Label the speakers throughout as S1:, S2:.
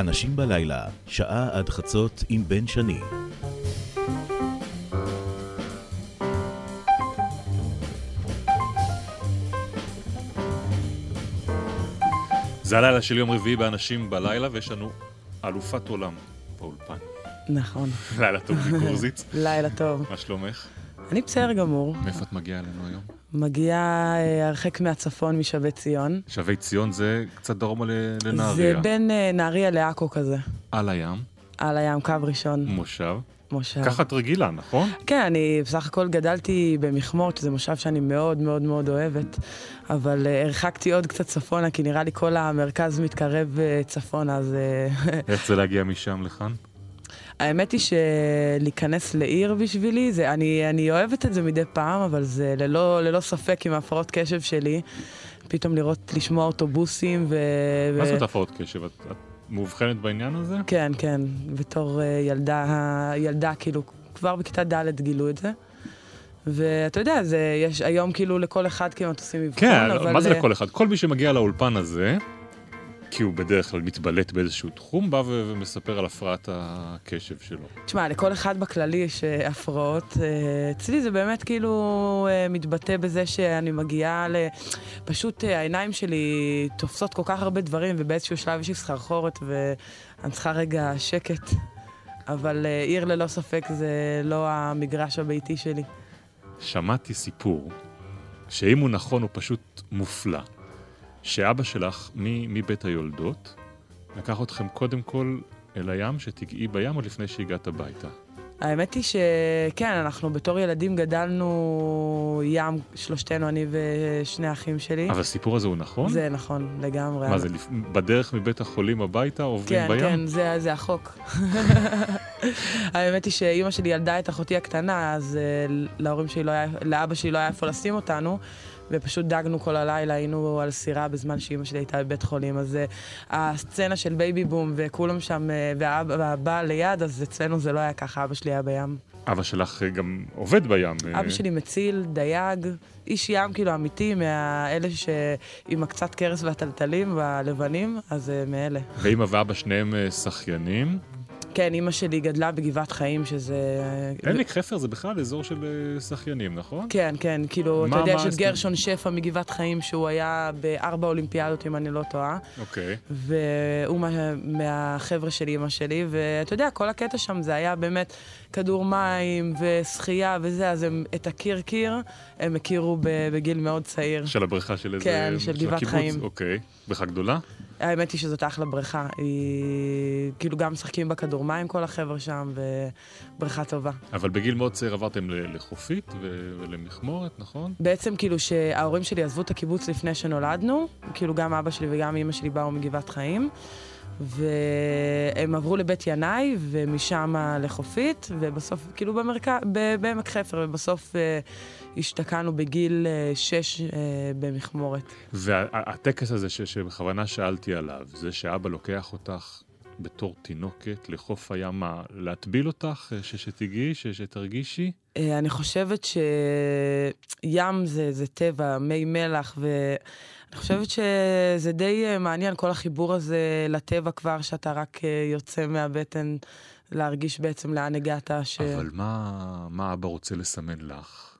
S1: אנשים בלילה, שעה עד חצות עם בן שני.
S2: זה הלילה של יום רביעי באנשים בלילה, ויש לנו אלופת עולם באולפן.
S3: נכון.
S2: לילה טוב מגורזיץ.
S3: לילה טוב.
S2: מה שלומך?
S3: אני בסדר גמור.
S2: מאיפה את מגיעה אלינו היום?
S3: מגיעה אה, הרחק מהצפון משבי ציון.
S2: שבי ציון זה קצת דרומה לנהריה.
S3: זה בין אה, נהריה לעכו כזה.
S2: על הים,
S3: על הים, קו ראשון,
S2: מושב.
S3: מושב.
S2: ככה את רגילה, נכון?
S3: כן, אני בסך הכל גדלתי במכמורת, שזה מושב שאני מאוד מאוד מאוד אוהבת, אבל אה, הרחקתי עוד קצת צפונה, כי נראה לי כל המרכז מתקרב אה, צפונה, אז... אה,
S2: איך זה להגיע משם לכאן?
S3: האמת היא שלהיכנס לעיר בשבילי, זה, אני, אני אוהבת את זה מדי פעם, אבל זה ללא, ללא ספק עם הפרעות קשב שלי. פתאום לראות, לשמוע אוטובוסים ו...
S2: מה זאת הפרעות קשב? את את מאובחנת בעניין הזה?
S3: כן, כן, בתור אה, ילדה, ילדה, כאילו, כבר בכיתה ד' גילו את זה. ואתה יודע, זה, יש היום כאילו לכל אחד כמעט עושים אבחון,
S2: כן,
S3: אבל...
S2: מה זה
S3: אה,
S2: לכל אחד? כל מי שמגיע לאולפן הזה, כי הוא בדרך כלל מתבלט באיזשהו תחום, בא ו- ומספר על הפרעת הקשב שלו.
S3: תשמע, לכל אחד בכללי יש אה, הפרעות. אה, אצלי זה באמת כאילו אה, מתבטא בזה שאני מגיעה ל... פשוט העיניים שלי תופסות כל כך הרבה דברים, ובאיזשהו שלב יש לי סחרחורת, ואני צריכה רגע שקט. אבל עיר ללא ספק זה לא המגרש הביתי שלי.
S2: שמעתי סיפור, שאם הוא נכון הוא פשוט מופלא, שאבא שלך מבית היולדות לקח אתכם קודם כל אל הים, שתגעי בים עוד לפני שהגעת הביתה.
S3: האמת היא שכן, אנחנו בתור ילדים גדלנו ים, שלושתנו, אני ושני האחים שלי.
S2: אבל הסיפור הזה הוא נכון?
S3: זה נכון, לגמרי.
S2: מה זה, בדרך מבית החולים הביתה עוברים
S3: כן,
S2: בים?
S3: כן, זה, זה החוק. האמת היא שאימא שלי ילדה את אחותי הקטנה, אז אה, להורים שלי לא היה, לאבא שלי לא היה איפה לשים אותנו, ופשוט דגנו כל הלילה, היינו על סירה בזמן שאימא שלי הייתה בבית חולים. אז אה, הסצנה של בייבי בום וכולם שם, אה, והאבא והבעל ליד, אז אצלנו זה לא היה ככה, אבא שלי היה בים.
S2: אבא שלך אה, גם עובד בים. אה,
S3: אבא שלי מציל, דייג, איש ים כאילו אמיתי, מאלה שעם הקצת קרס והטלטלים והלבנים, אז מאלה.
S2: ואמא ואבא שניהם אה, שחיינים.
S3: כן, אימא שלי גדלה בגבעת חיים, שזה...
S2: עמק חפר זה בכלל אזור של אה, שחיינים, נכון?
S3: כן, כן, כאילו, אתה יודע,
S2: מה
S3: יש את
S2: ההסכם?
S3: גרשון שפע מגבעת חיים, שהוא היה בארבע אולימפיאדות, אם אני לא טועה,
S2: אוקיי.
S3: והוא מה, מהחבר'ה של אימא שלי, ואתה יודע, כל הקטע שם זה היה באמת כדור מים ושחייה וזה, אז הם, את הקיר קיר, הם הכירו בגיל מאוד צעיר.
S2: של הבריכה של איזה...
S3: כן, של גבעת? חיים.
S2: אוקיי. בריכה גדולה?
S3: האמת היא שזאת אחלה בריכה, היא... כאילו גם משחקים בכדור מים כל החבר'ה שם, ובריכה טובה.
S2: אבל בגיל מאוד צעיר עברתם לחופית ו- ולמכמורת, נכון?
S3: בעצם כאילו שההורים שלי עזבו את הקיבוץ לפני שנולדנו, כאילו גם אבא שלי וגם אמא שלי באו מגבעת חיים, והם עברו לבית ינאי ומשם לחופית, ובסוף, כאילו במרכז, ב- בעמק חפר, ובסוף אה, השתקענו בגיל אה, שש אה, במכמורת.
S2: והטקס הזה ש- שבכוונה שאלתי עליו, זה שאבא לוקח אותך בתור תינוקת לחוף הים, מה, להטביל אותך, ש- שתיגעי, ש- שתרגישי?
S3: אה, אני חושבת שים זה, זה טבע, מי מלח, ואני חושבת שזה די אה, מעניין, כל החיבור הזה לטבע כבר, שאתה רק אה, יוצא מהבטן להרגיש בעצם לאן הגעת, ש...
S2: אבל מה, מה אבא רוצה לסמן לך?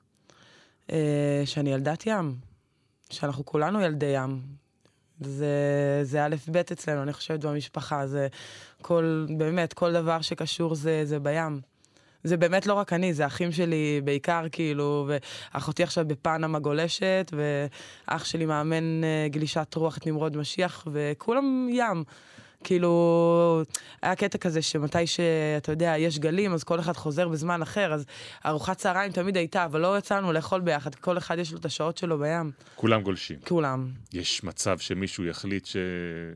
S3: אה, שאני ילדת ים, שאנחנו כולנו ילדי ים. זה, זה א' ב' אצלנו, אני חושבת, במשפחה. זה כל, באמת, כל דבר שקשור זה, זה בים. זה באמת לא רק אני, זה אחים שלי בעיקר, כאילו, ואחותי עכשיו בפנמה גולשת, ואח שלי מאמן אה, גלישת רוח את נמרוד משיח, וכולם ים. כאילו, היה קטע כזה שמתי שאתה יודע, יש גלים, אז כל אחד חוזר בזמן אחר, אז ארוחת צהריים תמיד הייתה, אבל לא יצאנו לאכול ביחד, כל אחד יש לו את השעות שלו בים.
S2: כולם גולשים.
S3: כולם.
S2: יש מצב שמישהו יחליט ש...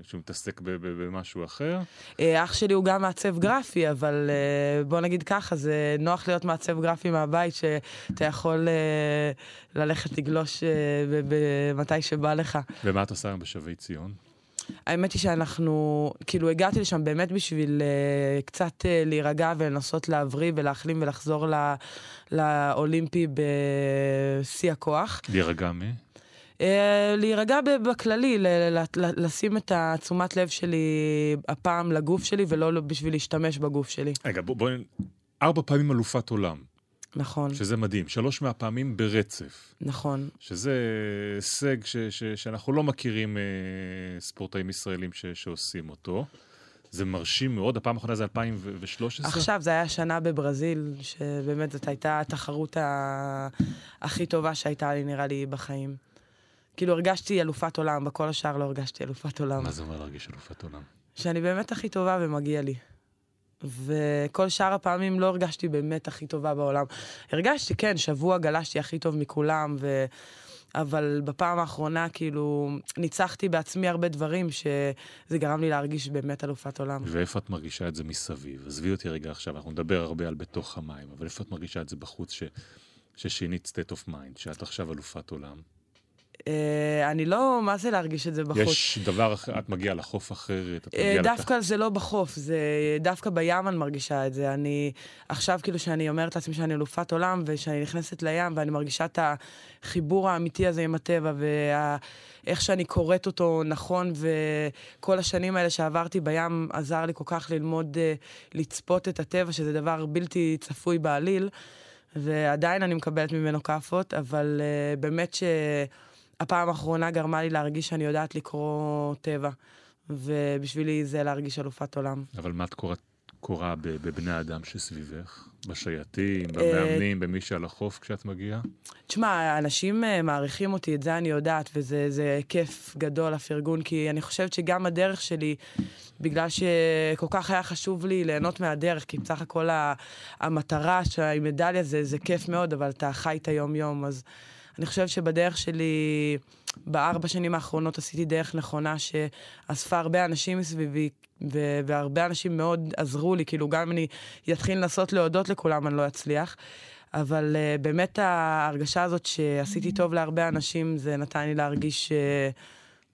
S2: שהוא מתעסק ב- ב- במשהו אחר?
S3: אה, אח שלי הוא גם מעצב גרפי, אבל אה, בוא נגיד ככה, זה נוח להיות מעצב גרפי מהבית, שאתה יכול אה, ללכת לגלוש מתי שבא לך.
S2: ומה את עושה היום בשבי ציון?
S3: האמת היא שאנחנו, כאילו הגעתי לשם באמת בשביל uh, קצת uh, להירגע ולנסות להבריא ולהחלים ולחזור ל, לאולימפי בשיא הכוח.
S2: להירגע מ?
S3: אה, להירגע בכללי, ל- ל- ל- לשים את התשומת לב שלי הפעם לגוף שלי, ולא בשביל להשתמש בגוף שלי.
S2: רגע, בואי... בוא... ארבע פעמים אלופת עולם,
S3: נכון,
S2: שזה מדהים. שלוש מהפעמים ברצף.
S3: נכון.
S2: שזה הישג ש, ש, שאנחנו לא מכירים אה, ספורטאים ישראלים ש, שעושים אותו. זה מרשים מאוד, הפעם האחרונה זה 2013?
S3: עכשיו, זה היה שנה בברזיל, שבאמת זאת הייתה התחרות ה... הכי טובה שהייתה לי, נראה לי, בחיים. כאילו, הרגשתי אלופת עולם, בכל השאר לא הרגשתי אלופת עולם.
S2: מה זה אומר להרגיש אלופת עולם?
S3: שאני באמת הכי טובה ומגיע לי. וכל שאר הפעמים לא הרגשתי באמת הכי טובה בעולם. הרגשתי, כן, שבוע גלשתי הכי טוב מכולם, ו... אבל בפעם האחרונה, כאילו, ניצחתי בעצמי הרבה דברים, שזה גרם לי להרגיש באמת אלופת עולם.
S2: ואיפה את מרגישה את זה מסביב? עזבי אותי רגע עכשיו, אנחנו נדבר הרבה על בתוך המים, אבל איפה את מרגישה את זה בחוץ, ש... ששינית state of mind, שאת עכשיו אלופת עולם?
S3: אה, אני לא, מה זה להרגיש את זה בחוץ?
S2: יש דבר אחר, את מגיעה לחוף אחרת, את
S3: אה,
S2: מגיעה...
S3: דווקא זה לא בחוף, זה דווקא בים אני מרגישה את זה. אני עכשיו כאילו שאני אומרת לעצמי שאני אלופת עולם, ושאני נכנסת לים ואני מרגישה את החיבור האמיתי הזה עם הטבע, ואיך שאני קוראת אותו נכון, וכל השנים האלה שעברתי בים עזר לי כל כך ללמוד אה, לצפות את הטבע, שזה דבר בלתי צפוי בעליל, ועדיין אני מקבלת ממנו כאפות, אבל uh, באמת שהפעם האחרונה גרמה לי להרגיש שאני יודעת לקרוא טבע. ובשבילי זה להרגיש אלופת עולם.
S2: אבל מה את קוראת, קוראה ב- בבני האדם שסביבך? בשייטים,
S3: אה,
S2: במאמנים, במי שעל החוף כשאת מגיעה?
S3: תשמע, אנשים אה, מעריכים אותי, את זה אני יודעת, וזה זה כיף גדול, הפרגון, כי אני חושבת שגם הדרך שלי, בגלל שכל כך היה חשוב לי ליהנות מהדרך, כי בסך הכל המטרה של המדליה זה, זה כיף מאוד, אבל אתה חי את היום-יום, אז אני חושבת שבדרך שלי, בארבע שנים האחרונות עשיתי דרך נכונה שאספה הרבה אנשים מסביבי, ו- והרבה אנשים מאוד עזרו לי, כאילו גם אם אני אתחיל לנסות להודות לכולם, אני לא אצליח. אבל uh, באמת ההרגשה הזאת שעשיתי טוב להרבה אנשים, זה נתן לי להרגיש uh,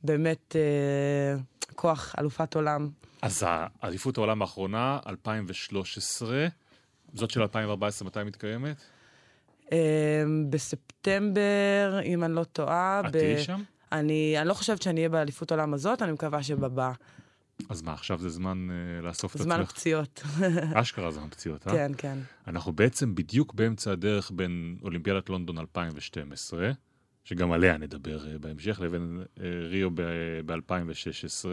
S3: באמת uh, כוח, אלופת עולם.
S2: אז האליפות העולם האחרונה, 2013, זאת של 2014, מתי מתקיימת?
S3: Uh, בספטמבר, אם אני לא טועה,
S2: את תהיי שם?
S3: אני, אני לא חושבת שאני אהיה באליפות עולם הזאת, אני מקווה שבבא.
S2: אז מה, עכשיו זה זמן uh, לאסוף את
S3: זמן
S2: עצמך?
S3: הפציעות.
S2: אשכרה זמן פציעות, אה?
S3: כן, כן.
S2: אנחנו בעצם בדיוק באמצע הדרך בין אולימפיאדת לונדון 2012, שגם עליה נדבר אה, בהמשך, לבין אה, ריו ב-2016,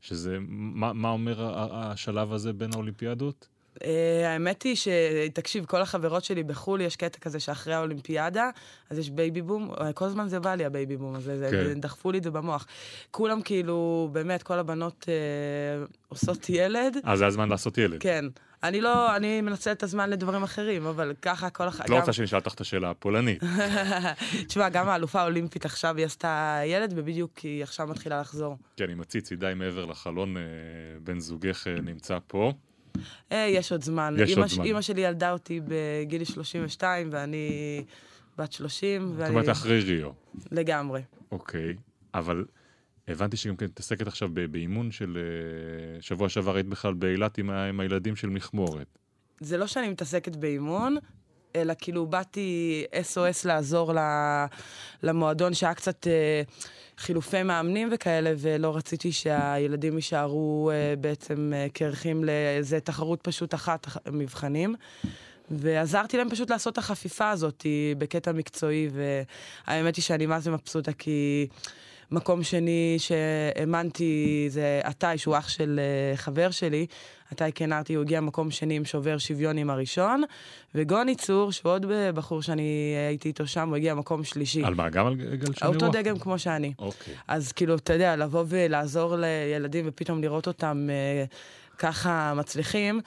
S2: שזה, מה, מה אומר השלב הזה בין האולימפיאדות?
S3: אה, האמת היא ש... תקשיב, כל החברות שלי בחו"ל, יש קטע כזה שאחרי האולימפיאדה, אז יש בייבי בום, אה, כל הזמן זה בא לי הבייבי בום הזה, זה,
S2: כן.
S3: דחפו לי את זה במוח. כולם כאילו, באמת, כל הבנות אה, עושות ילד,
S2: אה, זה הזמן לעשות ילד.
S3: כן. אני לא, אני מנצלת את הזמן לדברים אחרים, אבל ככה כל הח...
S2: את לא רוצה שאני אשאל אותך את השאלה הפולנית.
S3: תשמע, גם האלופה האולימפית עכשיו היא עשתה ילד, ובדיוק היא עכשיו מתחילה לחזור.
S2: כן, עם הציצי די מעבר לחלון, בן זוגך נמצא פה.
S3: אה, יש עוד זמן.
S2: יש עוד זמן.
S3: אמא שלי ילדה אותי בגיל 32, ואני בת 30,
S2: זאת
S3: ואני...
S2: אומרת, אחרי ריו.
S3: לגמרי.
S2: אוקיי, אבל הבנתי שגם כן מתעסקת עכשיו באימון של... אה, שבוע שעבר היית בכלל באילת עם, עם הילדים של מכמורת.
S3: זה לא שאני מתעסקת באימון, אלא כאילו באתי SOS לעזור למועדון שהיה קצת אה, חילופי מאמנים וכאלה, ולא רציתי שהילדים יישארו אה, בעצם אה, קרחים לאיזה תחרות פשוט אחת, אח- מבחנים. ועזרתי להם פשוט לעשות את החפיפה הזאת בקטע מקצועי, והאמת היא שאני מה זה מבסוטה, כי מקום שני שהאמנתי זה עתאי, שהוא אח של אה, חבר שלי, עתאי קנרטי, הוא הגיע מקום שני עם שובר שוויון עם הראשון, וגוני צור, שהוא עוד בחור שאני הייתי איתו שם, הוא הגיע מקום שלישי.
S2: על מה, גם על גל שני
S3: אותו? דגם כמו שאני.
S2: אוקיי.
S3: אז כאילו, אתה יודע, לבוא ולעזור לילדים ופתאום לראות אותם אה, ככה מצליחים,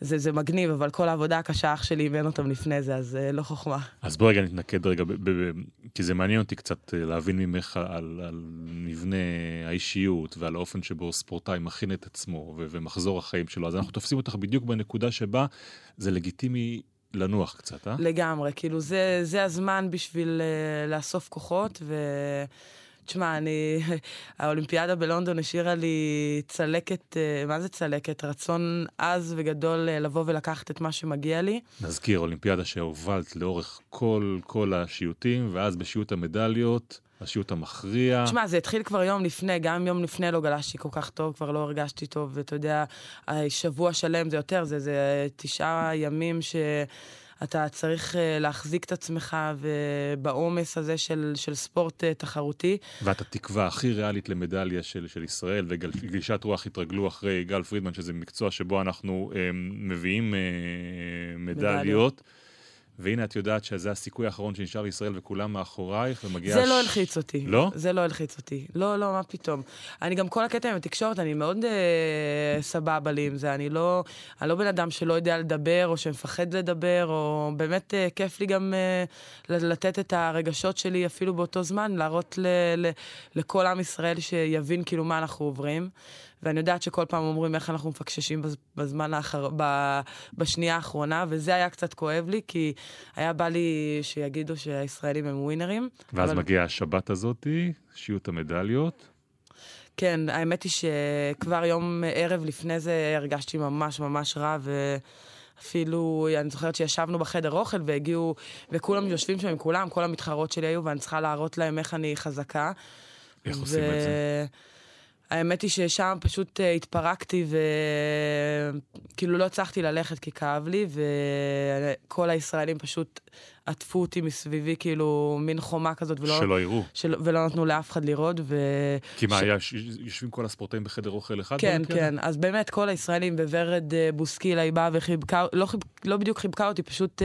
S3: זה, זה מגניב, אבל כל העבודה הקשה, אח שלי אימן אותם לפני זה, אז אה, לא חוכמה.
S2: אז בואי רגע נתנקד רגע, ב- ב- ב- כי זה מעניין אותי קצת אה, להבין ממך על, על מבנה האישיות ועל האופן שבו ספורטאי מכין את עצמו ו- ומחזור החיים שלו. אז אנחנו תופסים אותך בדיוק בנקודה שבה זה לגיטימי לנוח קצת, אה?
S3: לגמרי, כאילו, זה, זה הזמן בשביל uh, לאסוף כוחות, ו... תשמע, אני... האולימפיאדה בלונדון השאירה לי צלקת, uh, מה זה צלקת? רצון עז וגדול uh, לבוא ולקחת את מה שמגיע לי.
S2: נזכיר, אולימפיאדה שהובלת לאורך כל, כל השיוטים, ואז בשיוט המדליות השיעוט המכריע.
S3: תשמע, זה התחיל כבר יום לפני, גם יום לפני לא גלשתי כל כך טוב, כבר לא הרגשתי טוב, ואתה יודע, שבוע שלם זה יותר, זה, זה תשעה ימים ש... אתה צריך uh, להחזיק את עצמך בעומס הזה של, של ספורט uh, תחרותי.
S2: ואת התקווה הכי ריאלית למדליה של, של ישראל, וגלישת רוח התרגלו אחרי גל פרידמן, שזה מקצוע שבו אנחנו uh, מביאים uh, מדליות. מדליות. והנה את יודעת שזה הסיכוי האחרון שנשאר לישראל וכולם מאחורייך, ומגיע...
S3: זה ש... לא הלחיץ אותי.
S2: לא?
S3: זה לא הלחיץ אותי. לא, לא, מה פתאום. אני גם כל הקטע עם התקשורת, אני מאוד אה, סבבה לי עם זה. אני לא, אני לא בן אדם שלא יודע לדבר, או שמפחד לדבר, או באמת אה, כיף לי גם אה, לתת את הרגשות שלי אפילו באותו זמן, להראות ל, ל, לכל עם ישראל שיבין כאילו מה אנחנו עוברים. ואני יודעת שכל פעם אומרים איך אנחנו מפקששים בזמן האחר... בשנייה האחרונה, וזה היה קצת כואב לי, כי היה בא לי שיגידו שהישראלים הם ווינרים.
S2: ואז אבל... מגיעה השבת הזאתי, שיעוט המדליות.
S3: כן, האמת היא שכבר יום ערב לפני זה הרגשתי ממש ממש רע, ו... אפילו, אני זוכרת שישבנו בחדר אוכל והגיעו, וכולם יושבים שם עם כולם, כל המתחרות שלי היו, ואני צריכה להראות להם איך אני חזקה.
S2: איך ו... עושים את זה?
S3: האמת היא ששם פשוט uh, התפרקתי וכאילו לא הצלחתי ללכת כי כאב לי, וכל הישראלים פשוט עטפו אותי מסביבי, כאילו, מין חומה כזאת,
S2: ולא... שלא יראו.
S3: של, ולא נתנו לאף אחד לראות, ו...
S2: כי מה, ש... היה, יושבים כל הספורטאים בחדר אוכל אחד?
S3: כן, כן. אז באמת, כל הישראלים, וורד אה, בוסקילה, היא באה וחיבקה, לא, חיב, לא בדיוק חיבקה אותי, פשוט uh,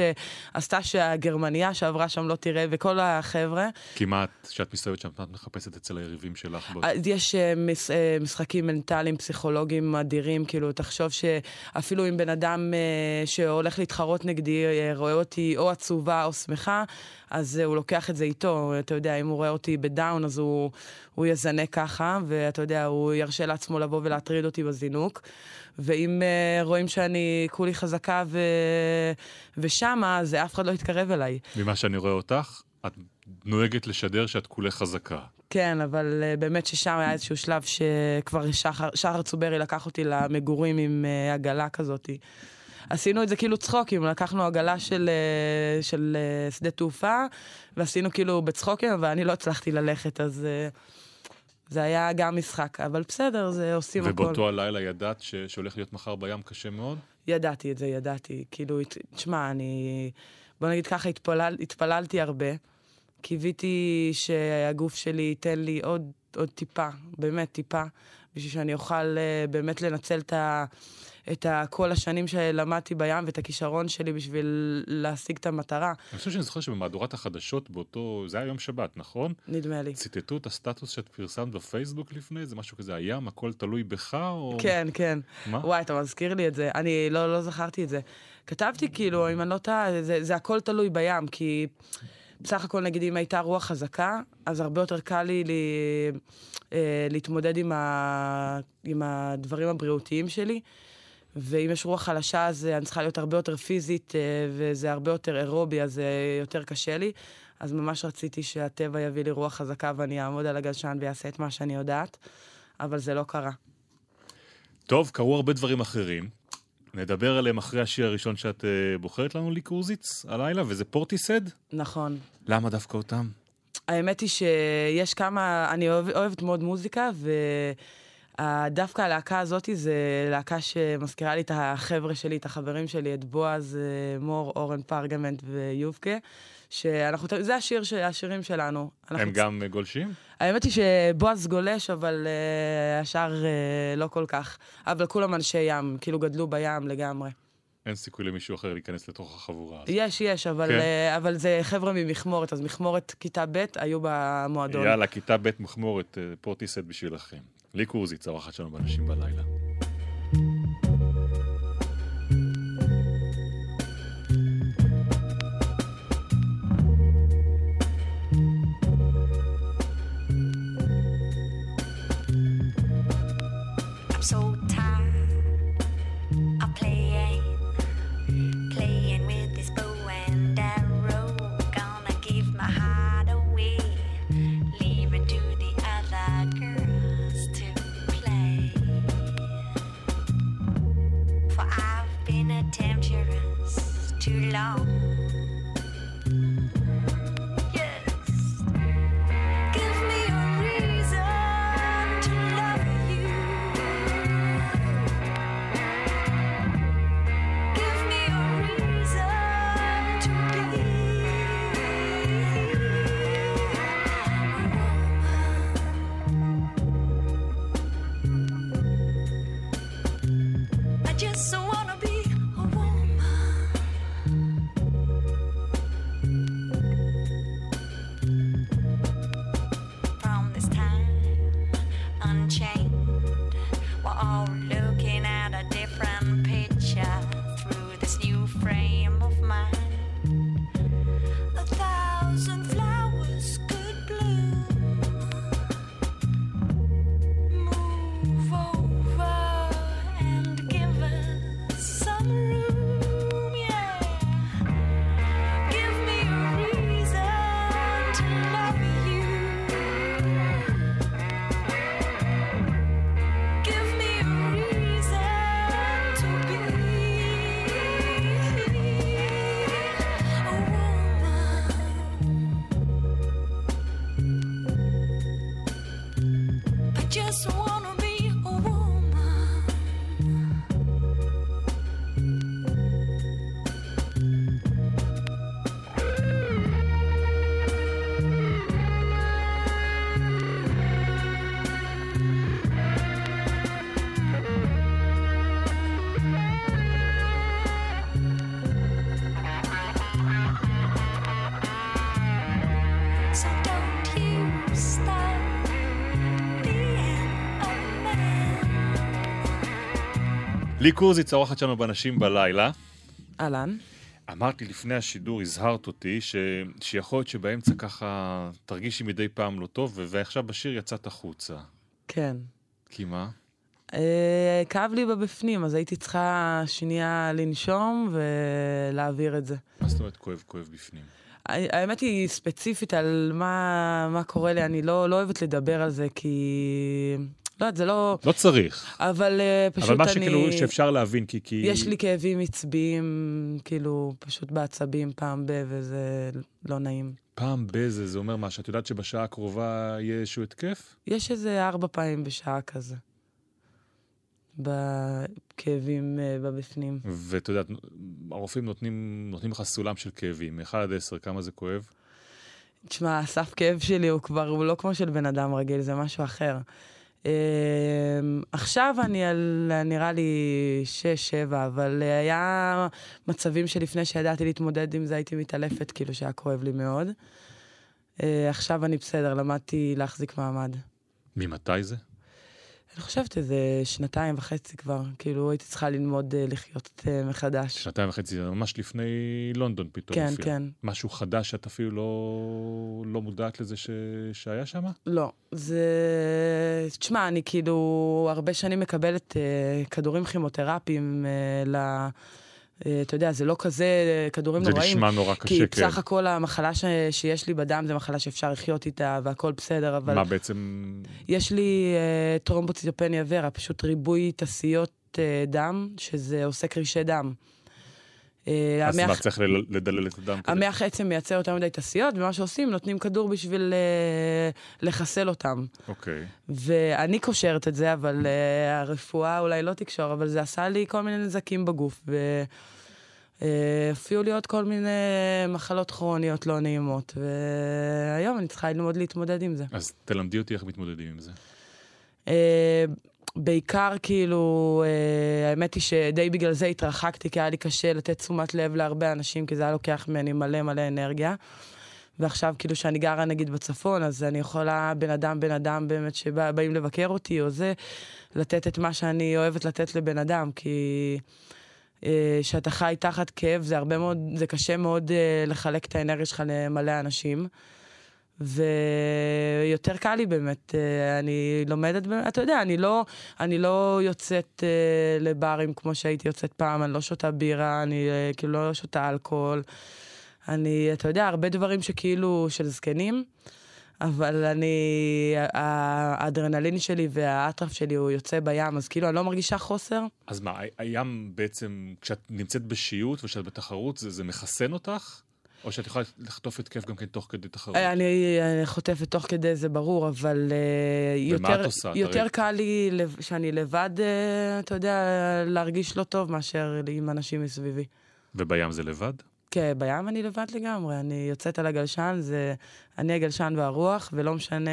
S3: עשתה שהגרמניה שעברה שם לא תראה, וכל החבר'ה.
S2: כמעט, כשאת מסתובבת שם, את מחפשת אצל היריבים שלך?
S3: בו... יש uh, מש, uh, משחקים מנטליים, פסיכולוגיים אדירים, כאילו, תחשוב שאפילו אם בן אדם uh, שהולך להתחרות נגדי, uh, רואה אותי או עצובה או שמחה, אז הוא לוקח את זה איתו. אתה יודע, אם הוא רואה אותי בדאון, אז הוא, הוא יזנה ככה, ואתה יודע, הוא ירשה לעצמו לבוא ולהטריד אותי בזינוק. ואם uh, רואים שאני כולי חזקה ו... ושמה, אז אף אחד לא יתקרב אליי.
S2: ממה שאני רואה אותך, את נוהגת לשדר שאת כולי חזקה.
S3: כן, אבל uh, באמת ששם היה איזשהו שלב שכבר שחר, שחר צוברי לקח אותי למגורים עם uh, עגלה כזאתי. עשינו את זה כאילו צחוקים, לקחנו עגלה של, אה, של אה, שדה תעופה, ועשינו כאילו בצחוקים, אבל אני לא הצלחתי ללכת, אז... אה, זה היה גם משחק, אבל בסדר, זה עושים
S2: ובאותו הכל. ובאותו הלילה ידעת ש... שהולך להיות מחר בים קשה מאוד?
S3: ידעתי את זה, ידעתי. כאילו, תשמע, אני... בוא נגיד ככה, התפלל, התפללתי הרבה. קיוויתי שהגוף שלי ייתן לי עוד, עוד טיפה, באמת טיפה, בשביל שאני אוכל באמת לנצל את ה... את כל השנים שלמדתי בים ואת הכישרון שלי בשביל להשיג את המטרה.
S2: אני חושב שאני זוכר שבמהדורת החדשות באותו, זה היה יום שבת, נכון?
S3: נדמה לי.
S2: ציטטו את הסטטוס שאת פרסמת בפייסבוק לפני, זה משהו כזה, הים, הכל תלוי בך, או...
S3: כן, כן.
S2: מה?
S3: וואי, אתה מזכיר לי את זה. אני לא, לא זכרתי את זה. כתבתי כאילו, אם אני לא טועה, זה, זה הכל תלוי בים, כי... בסך הכל, נגיד, אם הייתה רוח חזקה, אז הרבה יותר קל לי, לי אה, להתמודד עם, ה, עם הדברים הבריאותיים שלי. ואם יש רוח חלשה, אז אני צריכה להיות הרבה יותר פיזית, אה, וזה הרבה יותר אירובי, אז זה יותר קשה לי. אז ממש רציתי שהטבע יביא לי רוח חזקה ואני אעמוד על הגלשן ויעשה את מה שאני יודעת, אבל זה לא קרה.
S2: טוב, קרו הרבה דברים אחרים. נדבר עליהם אחרי השיר הראשון שאת uh, בוחרת לנו לקרוזיץ הלילה, וזה פורטיסד?
S3: נכון.
S2: למה דווקא אותם?
S3: האמת היא שיש כמה, אני אוהב, אוהבת מאוד מוזיקה, ו... דווקא הלהקה הזאת זה להקה שמזכירה לי את החבר'ה שלי, את החברים שלי, את בועז, אה, מור, אורן פרגמנט ויובקה, שאנחנו, זה השיר, השירים שלנו.
S2: הם צ... גם גולשים?
S3: האמת היא שבועז גולש, אבל uh, השאר uh, לא כל כך. אבל כולם אנשי ים, כאילו גדלו בים לגמרי.
S2: אין סיכוי למישהו אחר להיכנס לתוך החבורה הזאת.
S3: יש, יש, אבל, כן. uh, אבל זה חבר'ה ממכמורת, אז מכמורת כיתה ב' היו במועדון.
S2: יאללה, כיתה ב' מכמורת, פורטיסט בשבילכם. לי קורזיץ, האורחת שלנו באנשים בלילה. לי קורזיץ, האורחת שלנו בנשים בלילה.
S3: אהלן.
S2: אמרת לי לפני השידור, הזהרת אותי, ש... שיכול להיות שבאמצע ככה תרגישי מדי פעם לא טוב, ועכשיו בשיר יצאת החוצה.
S3: כן.
S2: כי מה?
S3: אה, כאב לי בבפנים, אז הייתי צריכה שנייה לנשום ולהעביר את זה.
S2: מה זאת אומרת כואב כואב בפנים?
S3: האמת היא ספציפית על מה, מה קורה לי, אני לא, לא אוהבת לדבר על זה, כי... לא יודעת, זה לא...
S2: לא צריך.
S3: אבל uh, פשוט
S2: אני... אבל מה
S3: אני...
S2: שכאילו, שאפשר להבין, כי... כי...
S3: יש לי כאבים עצביים, כאילו, פשוט בעצבים פעם ב... וזה לא נעים.
S2: פעם ב... זה, זה אומר מה, שאת יודעת שבשעה הקרובה יהיה איזשהו התקף?
S3: יש איזה ארבע פעמים בשעה כזה. בכאבים uh, בבפנים.
S2: ואתה יודע, הרופאים נותנים, נותנים לך סולם של כאבים, מ-1 עד 10, כמה זה כואב?
S3: תשמע, הסף כאב שלי הוא כבר, הוא לא כמו של בן אדם רגיל, זה משהו אחר. Uh, עכשיו אני על, נראה לי 6-7, אבל היה מצבים שלפני שידעתי להתמודד עם זה, הייתי מתעלפת, כאילו שהיה כואב לי מאוד. Uh, עכשיו אני בסדר, למדתי להחזיק מעמד.
S2: ממתי זה?
S3: אני חושבת איזה שנתיים וחצי כבר, כאילו הייתי צריכה ללמוד uh, לחיות uh, מחדש.
S2: שנתיים וחצי, זה ממש לפני לונדון פתאום
S3: כן,
S2: מופיע.
S3: כן.
S2: משהו חדש שאת אפילו לא, לא מודעת לזה ש... שהיה שם?
S3: לא, זה... תשמע, אני כאילו הרבה שנים מקבלת uh, כדורים כימותרפיים uh, ל... אה, אתה יודע, זה לא כזה אה, כדורים
S2: זה
S3: נוראים.
S2: נשמע נורא קשה,
S3: כי
S2: כן.
S3: בסך הכל המחלה ש... שיש לי בדם זה מחלה שאפשר לחיות איתה והכל בסדר, אבל
S2: מה בעצם...
S3: יש לי uh, טרומבוציטופניה ורה, פשוט ריבוי תסיות uh, דם, שזה עושה קרישי דם. Uh,
S2: אז
S3: המח...
S2: מה, צריך לדלל את הדם? כדי-
S3: המח עצם מייצר יותר מדי תסיות, ומה שעושים, נותנים כדור בשביל uh, לחסל אותם.
S2: אוקיי.
S3: ואני קושרת את זה, אבל uh, הרפואה אולי לא תקשור, אבל זה עשה לי כל מיני נזקים בגוף. והופיעו לי עוד כל מיני מחלות כרוניות לא נעימות, והיום אני צריכה ללמוד להתמודד עם זה.
S2: אז תלמדי אותי איך מתמודדים עם זה.
S3: Uh, בעיקר כאילו, uh, האמת היא שדי בגלל זה התרחקתי, כי היה לי קשה לתת תשומת לב להרבה אנשים, כי זה היה לוקח ממני מלא מלא אנרגיה. ועכשיו כאילו שאני גרה נגיד בצפון, אז אני יכולה בן אדם, בן אדם באמת שבאים לבקר אותי או זה, לתת את מה שאני אוהבת לתת לבן אדם, כי uh, חי תחת כאב זה הרבה מאוד, זה קשה מאוד uh, לחלק את האנרגיה שלך למלא אנשים. ויותר קל לי באמת, אה, אני לומדת, אתה יודע, אני לא, אני לא יוצאת אה, לברים כמו שהייתי יוצאת פעם, אני לא שותה בירה, אני אה, כאילו לא שותה אלכוהול. אני, אתה יודע, הרבה דברים שכאילו של זקנים, אבל אני, האדרנלין שלי והאטרף שלי הוא יוצא בים, אז כאילו אני לא מרגישה חוסר.
S2: אז מה, הים בעצם, כשאת נמצאת בשיעוט וכשאת בתחרות, זה, זה מחסן אותך? או שאת יכולה לחטוף התקף גם כן תוך כדי תחרות?
S3: אה, אני, אני חוטפת תוך כדי, זה ברור, אבל
S2: ומה
S3: יותר,
S2: עושה?
S3: יותר. קל לי שאני לבד, אתה יודע, להרגיש לא טוב מאשר עם אנשים מסביבי.
S2: ובים זה לבד?
S3: כן, בים אני לבד לגמרי, אני יוצאת על הגלשן, זה אני הגלשן והרוח, ולא משנה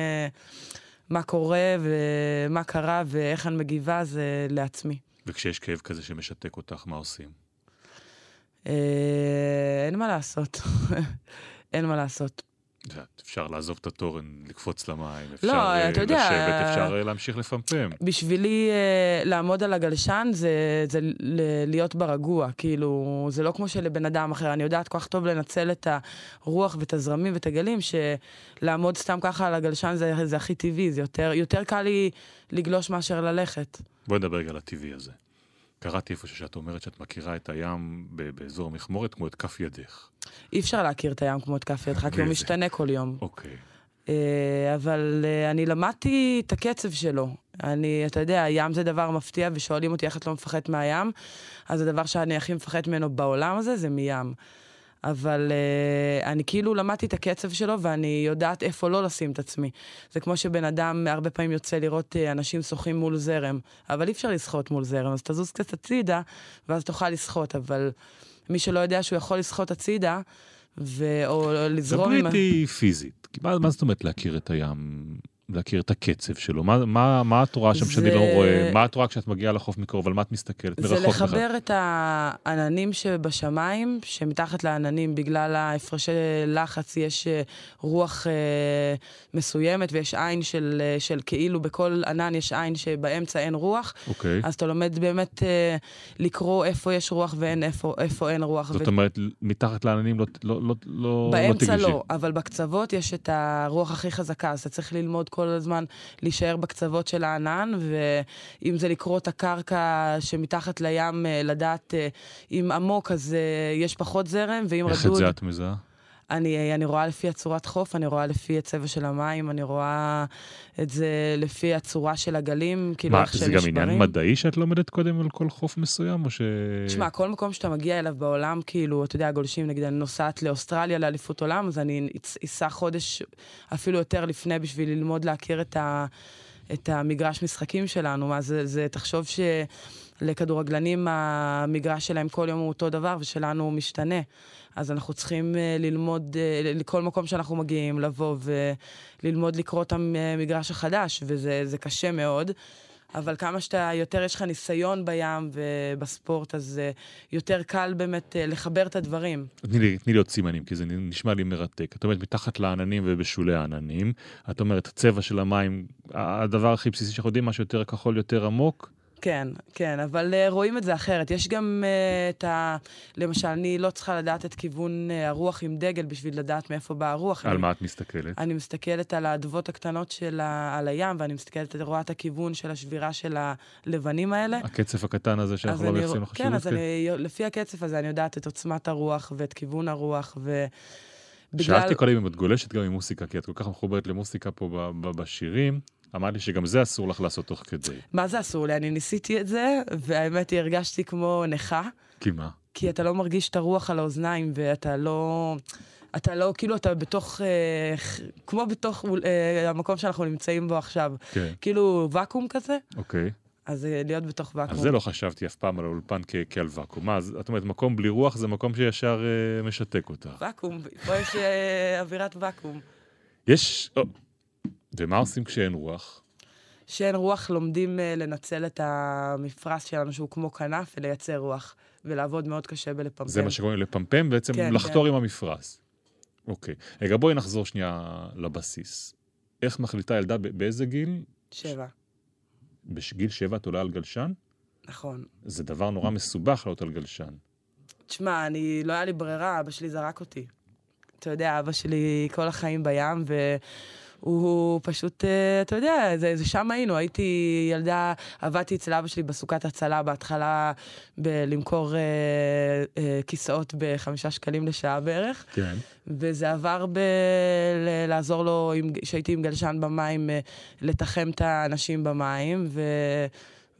S3: מה קורה ומה קרה ואיך אני מגיבה, זה לעצמי.
S2: וכשיש כאב כזה שמשתק אותך, מה עושים?
S3: אה, אין מה לעשות. אין מה לעשות.
S2: אפשר לעזוב את התורן, לקפוץ למים, אפשר
S3: לא, אתה יודע,
S2: לשבת,
S3: אה,
S2: אפשר אה, להמשיך לפמפם.
S3: בשבילי אה, לעמוד על הגלשן זה, זה ל- להיות ברגוע, כאילו, זה לא כמו שלבן אדם אחר, אני יודעת כל כך טוב לנצל את הרוח ואת הזרמים ואת הגלים, שלעמוד סתם ככה על הגלשן זה, זה הכי טבעי, זה יותר, יותר קל לי לגלוש מאשר ללכת.
S2: בואי נדבר רגע על הטבעי הזה. קראתי איפה שאת אומרת שאת מכירה את הים באזור המכמורת כמו את כף ידך.
S3: אי אפשר להכיר את הים כמו את כף ידך, כי הוא משתנה כל יום.
S2: אוקיי.
S3: אה, אבל אה, אני למדתי את הקצב שלו. אני, אתה יודע, הים זה דבר מפתיע, ושואלים אותי איך את לא מפחדת מהים, אז הדבר שאני הכי מפחדת ממנו בעולם הזה זה מים. אבל uh, אני כאילו למדתי את הקצב שלו, ואני יודעת איפה לא לשים את עצמי. זה כמו שבן אדם הרבה פעמים יוצא לראות uh, אנשים שוחים מול זרם, אבל אי אפשר לשחות מול זרם, אז תזוז קצת הצידה, ואז תוכל לשחות, אבל מי שלא יודע שהוא יכול לשחות הצידה, ו... או לזרום
S2: דברי
S3: עם...
S2: איתי פיזית. כי מה, מה זאת אומרת להכיר את הים להכיר את הקצב שלו? מה, מה, מה את רואה שם
S3: זה-
S2: שאני לא רואה? מה את רואה כשאת מגיעה לחוף מקרוב? על מה את מסתכלת?
S3: זה
S2: מרחוק בכלל.
S3: לחבר את העננים שבשמיים, שמתחת לעננים, בגלל ההפרשי לחץ, יש אה, רוח אה, מסוימת ויש עין של, אה, של כאילו בכל ענן יש עין שבאמצע אין רוח,
S2: אוקיי.
S3: אז אתה לומד באמת אה, לקרוא איפה יש רוח ואין איפה, איפה אין רוח.
S2: זאת
S3: ו-
S2: אומרת, מתחת לעננים לא, לא, לא, לא, לא
S3: באמצע
S2: תגלשי.
S3: לא, אבל בקצוות יש את הרוח הכי חזקה, אז אתה צריך ללמוד כל הזמן להישאר בקצוות של הענן, ואם זה לקרוא את הקרקע שמתחת לים, אה, לדעת אה, אם עמוק אז אה, יש פחות זרם, ואם
S2: איך את
S3: רדוד...
S2: זה את מזהה?
S3: אני, אני רואה לפי הצורת חוף, אני רואה לפי הצבע של המים, אני רואה את זה לפי הצורה של הגלים, כאילו
S2: מה,
S3: איך
S2: זה
S3: שהם
S2: גם
S3: נשברים.
S2: עניין מדעי שאת לומדת קודם על כל חוף מסוים, או ש...
S3: תשמע, כל מקום שאתה מגיע אליו בעולם, כאילו, אתה יודע, גולשים, נגיד, אני נוסעת לאוסטרליה לאליפות עולם, אז אני אסע חודש, אפילו יותר לפני, בשביל ללמוד להכיר את, ה, את המגרש משחקים שלנו. מה זה, זה, תחשוב שלכדורגלנים המגרש שלהם כל יום הוא אותו דבר, ושלנו הוא משתנה. אז אנחנו צריכים אה, ללמוד, אה, לכל מקום שאנחנו מגיעים, לבוא וללמוד לקרוא את המגרש החדש, וזה זה קשה מאוד. אבל כמה שאתה, יותר יש לך ניסיון בים ובספורט, אז יותר קל באמת לחבר את הדברים.
S2: תני לי, תני לי עוד סימנים, כי זה נשמע לי מרתק. את אומרת, מתחת לעננים ובשולי העננים. את אומרת, הצבע של המים, הדבר הכי בסיסי שאנחנו יודעים, משהו יותר כחול, יותר עמוק.
S3: כן, כן, אבל uh, רואים את זה אחרת. יש גם uh, את ה... למשל, אני לא צריכה לדעת את כיוון uh, הרוח עם דגל בשביל לדעת מאיפה באה הרוח.
S2: על
S3: אני,
S2: מה את מסתכלת?
S3: אני מסתכלת על האדוות הקטנות של ה... על הים, ואני מסתכלת, רואה את הכיוון של השבירה של הלבנים האלה.
S2: הקצף הקטן הזה שאנחנו לא מייחסים
S3: רוא-
S2: לו חשיבות?
S3: כן, אז אני, לפי הקצב הזה אני יודעת את עוצמת הרוח ואת כיוון הרוח, ו...
S2: שאלתי קודם אם את גולשת גם עם מוסיקה, כי את כל כך מחוברת למוסיקה פה בשירים. אמרת לי שגם זה אסור לך לעשות תוך כדי.
S3: מה זה אסור לי? אני ניסיתי את זה, והאמת היא, הרגשתי כמו נכה,
S2: כי מה?
S3: כי אתה לא מרגיש את הרוח על האוזניים, ואתה לא... אתה לא, כאילו, אתה בתוך, אה, כמו בתוך אה, המקום שאנחנו נמצאים בו עכשיו.
S2: כן,
S3: כאילו, ואקום כזה,
S2: אוקיי.
S3: אז אה, להיות בתוך ואקום.
S2: אז זה לא חשבתי אף פעם על האולפן כ- כעל ואקום. מה, אז את אומרת, מקום בלי רוח זה מקום שישר אה, משתק אותך.
S3: ואקום, פה יש אה, אווירת ואקום.
S2: יש... ומה עושים כשאין רוח?
S3: שאין רוח, לומדים uh, לנצל את המפרש שלנו, שהוא כמו כנף, ולייצר רוח, ולעבוד מאוד קשה בלפמפם.
S2: זה מה שקוראים לפמפם, בעצם
S3: כן,
S2: לחתור
S3: כן.
S2: עם המפרש. אוקיי. רגע, בואי נחזור שנייה לבסיס. איך מחליטה ילדה, באיזה גיל?
S3: שבע,
S2: בגיל שבע את עולה על גלשן?
S3: נכון.
S2: זה דבר נורא מסובך לעלות על גלשן.
S3: תשמע, אני, לא היה לי ברירה, אבא שלי זרק אותי. אתה יודע, אבא שלי כל החיים בים, והוא פשוט, אה, אתה יודע, זה, זה שם היינו. הייתי ילדה, עבדתי אצל אבא שלי בסוכת הצלה בהתחלה, בלמכור אה, אה, כיסאות בחמישה שקלים לשעה בערך.
S2: כן.
S3: וזה עבר ב... ל- לעזור לו, עם- כשהייתי עם גלשן במים, אה, לתחם את האנשים במים, ו...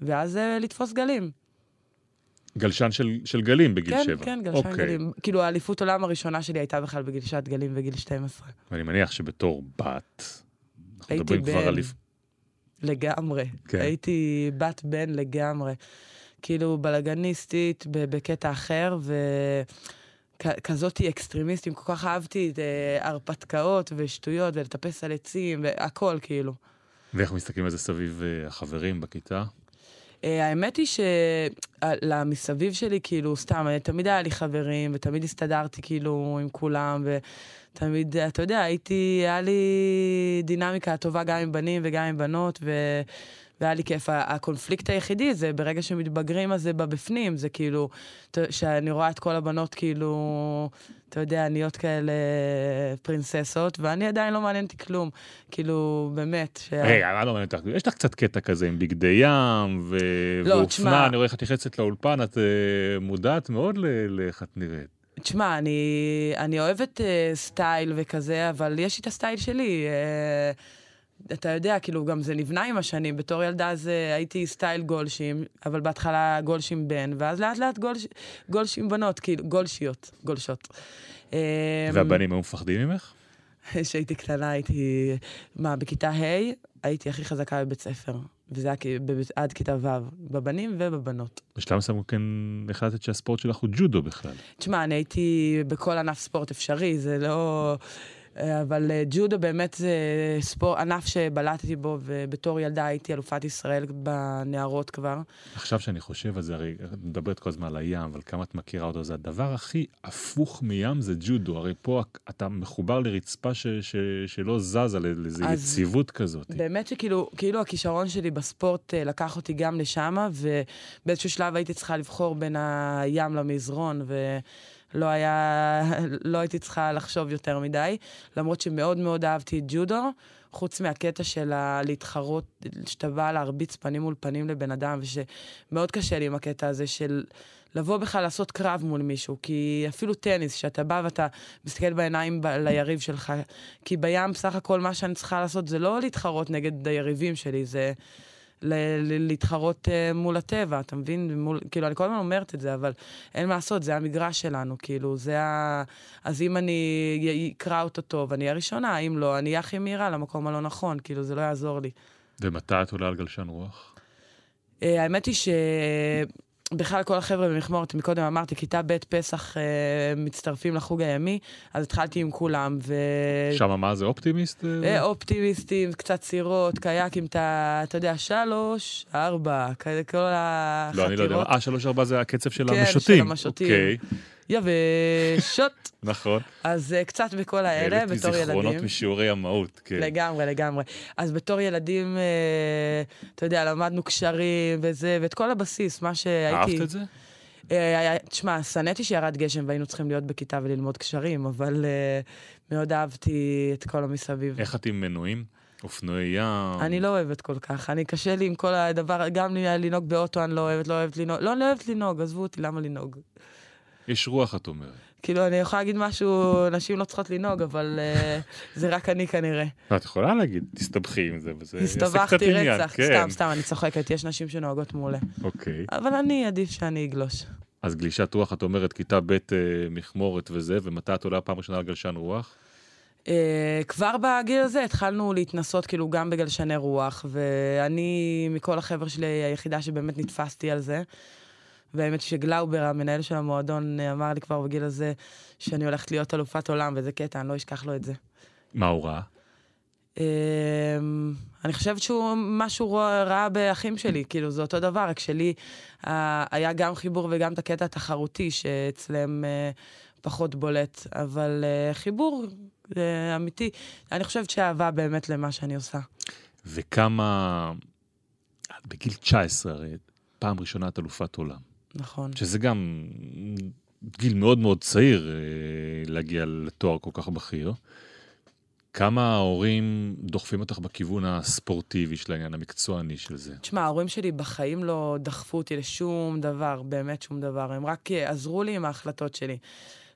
S3: ואז אה, לתפוס גלים.
S2: גלשן של, של גלים בגיל
S3: כן,
S2: שבע.
S3: כן, גלשן
S2: אוקיי.
S3: גלים. כאילו, האליפות עולם הראשונה שלי הייתה בכלל בגלישת גלים בגיל 12.
S2: ואני מניח שבתור בת, אנחנו
S3: הייתי
S2: מדברים כבר
S3: בן.
S2: על... לפ-
S3: לגמרי.
S2: כן.
S3: הייתי בת בן לגמרי. כאילו, בלאגניסטית בקטע אחר, ו... כזאתי אקסטרימיסטית, כל כך אהבתי את אה, הרפתקאות ושטויות ולטפס על עצים והכל, כאילו.
S2: ואיך מסתכלים על זה סביב אה, החברים בכיתה?
S3: Uh, האמת היא שלמסביב שלי, כאילו, סתם, אה, תמיד היה לי חברים, ותמיד הסתדרתי, כאילו, עם כולם, ותמיד, אה, אתה יודע, הייתי, היה לי דינמיקה טובה גם עם בנים וגם עם בנות, ו... והיה לי כיף. הקונפליקט היחידי זה ברגע שמתבגרים, אז זה בבפנים, זה כאילו, שאני רואה את כל הבנות, כאילו, אתה יודע, נהיות כאלה פרינססות, ואני עדיין לא מעניין אותי כלום. כאילו, באמת. שה-
S2: היי, מה לא מעניין אותך? יש לך קצת קטע כזה עם בגדי ים ו...
S3: לא,
S2: ואופנה,
S3: תשמע-
S2: אני רואה איך את נכנסת לאולפן, את אה, מודעת מאוד לאיך את נראית.
S3: תשמע, אני, אני אוהבת אה, סטייל וכזה, אבל יש לי את הסטייל שלי. אה, אתה יודע, כאילו, גם זה נבנה עם השנים. בתור ילדה אז אה, הייתי סטייל גולשים, אבל בהתחלה גולשים בן, ואז לאט לאט גולש, גולשים בנות, כאילו, גולשיות, גולשות. אמ,
S2: והבנים היו מפחדים ממך?
S3: כשהייתי קטנה הייתי, מה, בכיתה ה' הייתי הכי חזקה בבית ספר. וזה היה עד כיתה ו', בבנים ובבנות.
S2: בשלב מסוים כן החלטת שהספורט שלך הוא ג'ודו בכלל.
S3: תשמע, אני הייתי בכל ענף ספורט אפשרי, זה לא... אה, אבל אה, ג'ודו באמת זה ספורט, ענף שבלטתי בו, ובתור ילדה הייתי אלופת ישראל בנערות כבר.
S2: עכשיו שאני חושב על זה, הרי את מדברת כל הזמן על הים, אבל כמה את מכירה אותו, זה הדבר הכי הפוך מים זה ג'ודו. הרי פה אתה מחובר לרצפה ש, ש, שלא זזה, לאיזו יציבות כזאת.
S3: באמת שכאילו כאילו הכישרון שלי בספורט אה, לקח אותי גם לשם, ובאיזשהו שלב הייתי צריכה לבחור בין הים למזרון, ו... לא היה, לא הייתי צריכה לחשוב יותר מדי, למרות שמאוד מאוד אהבתי את ג'ודו, חוץ מהקטע של להתחרות, שאתה בא להרביץ פנים מול פנים לבן אדם, ושמאוד קשה לי עם הקטע הזה של לבוא בכלל לעשות קרב מול מישהו, כי אפילו טניס, שאתה בא ואתה מסתכל בעיניים ב- ליריב שלך, כי בים בסך הכל מה שאני צריכה לעשות זה לא להתחרות נגד היריבים שלי, זה... להתחרות uh, מול הטבע, אתה מבין? מול, כאילו, אני כל הזמן אומרת את זה, אבל אין מה לעשות, זה המגרש שלנו, כאילו, זה ה... אז אם אני אקרא אותו טוב, אני אהיה ראשונה, אם לא, אני אהיה הכי מהירה למקום הלא נכון, כאילו, זה לא יעזור לי.
S2: ומתי את עולה על גלשן רוח?
S3: Uh, האמת היא ש... בכלל כל החבר'ה במכמורת, מקודם אמרתי, כיתה ב' פסח אה, מצטרפים לחוג הימי, אז התחלתי עם כולם, ו...
S2: שמה מה זה אופטימיסט?
S3: אה, אופטימיסטים, קצת סירות, קייקים, אתה, אתה יודע, שלוש, ארבע, כל החקירות.
S2: לא, אני לא יודע, אה, שלוש, ארבע זה הקצב של
S3: כן,
S2: המשוטים.
S3: כן, של המשוטים. אוקיי. יבשות.
S2: נכון.
S3: אז uh, קצת בכל האלה, בתור ילדים.
S2: זיכרונות משיעורי המהות, כן.
S3: לגמרי, לגמרי. אז בתור ילדים, uh, אתה יודע, למדנו קשרים וזה, ואת כל הבסיס, מה שהייתי...
S2: אהבת את זה?
S3: Uh, תשמע, שנאתי שירד גשם והיינו צריכים להיות בכיתה וללמוד קשרים, אבל מאוד אהבתי את כל המסביב.
S2: איך את עם מנועים? אופנועי ים.
S3: אני לא אוהבת כל כך, אני קשה לי עם כל הדבר, גם לנהוג באוטו אני לא אוהבת, לא אוהבת לנהוג, לא, אני לא אוהבת לנהוג, עזבו אותי, למה לנהוג?
S2: יש רוח, את אומרת.
S3: כאילו, אני יכולה להגיד משהו, נשים לא צריכות לנהוג, אבל uh, זה רק אני כנראה.
S2: את יכולה להגיד, תסתבכי עם זה, וזה
S3: יעשה קצת עניין. הסתבכתי רצח, כן. סתם, סתם, אני צוחקת, יש נשים שנוהגות מעולה.
S2: אוקיי.
S3: אבל אני, עדיף שאני אגלוש.
S2: אז גלישת רוח, את אומרת, כיתה ב' uh, מכמורת וזה, ומתי את עולה פעם ראשונה על גלשן רוח?
S3: Uh, כבר בגיל הזה התחלנו להתנסות כאילו גם בגלשני רוח, ואני מכל החבר'ה שלי היחידה שבאמת נתפסתי על זה. והאמת שגלאובר, המנהל של המועדון, אמר לי כבר בגיל הזה שאני הולכת להיות אלופת עולם, וזה קטע, אני לא אשכח לו את זה.
S2: מה הוא ראה?
S3: אמ, אני חושבת שהוא, משהו ראה באחים שלי, כאילו, זה אותו דבר, רק שלי היה גם חיבור וגם את הקטע התחרותי, שאצלם אה, פחות בולט, אבל אה, חיבור אמיתי. אני חושבת שאהבה באמת למה שאני עושה.
S2: וכמה, בגיל 19 הרי, פעם ראשונה את אלופת עולם.
S3: נכון.
S2: שזה גם גיל מאוד מאוד צעיר אה, להגיע לתואר כל כך בכיר. כמה ההורים דוחפים אותך בכיוון הספורטיבי של העניין המקצועני של זה?
S3: תשמע, ההורים שלי בחיים לא דחפו אותי לשום דבר, באמת שום דבר. הם רק אה, עזרו לי עם ההחלטות שלי.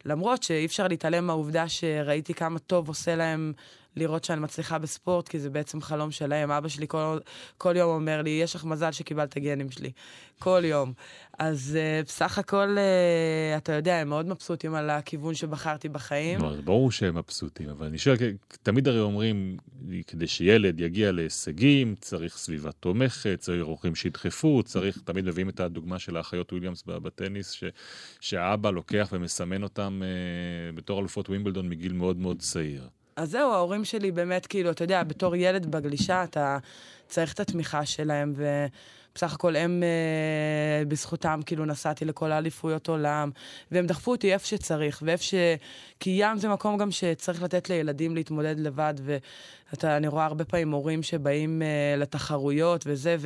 S3: למרות שאי אפשר להתעלם מהעובדה שראיתי כמה טוב עושה להם לראות שאני מצליחה בספורט, כי זה בעצם חלום שלהם. אבא שלי כל, כל יום אומר לי, יש לך מזל שקיבלת גנים שלי. כל יום. אז uh, בסך הכל, uh, אתה יודע, הם מאוד מבסוטים על הכיוון שבחרתי בחיים.
S2: ברור שהם מבסוטים, אבל אני שואל, תמיד הרי אומרים, כדי שילד יגיע להישגים, צריך סביבה תומכת, צריך הורים שידחפו, צריך, תמיד מביאים את הדוגמה של האחיות וויליאמס בטניס, ש, שהאבא לוקח ומסמן אותם uh, בתור אלופות ווימבלדון מגיל מאוד מאוד צעיר.
S3: אז זהו, ההורים שלי באמת, כאילו, אתה יודע, בתור ילד בגלישה, אתה צריך את התמיכה שלהם, ובסך הכל הם, אה, בזכותם, כאילו, נסעתי לכל האליפויות עולם, והם דחפו אותי איפה שצריך, ואיפה ש... כי ים זה מקום גם שצריך לתת לילדים להתמודד לבד, ואני רואה הרבה פעמים הורים שבאים אה, לתחרויות וזה,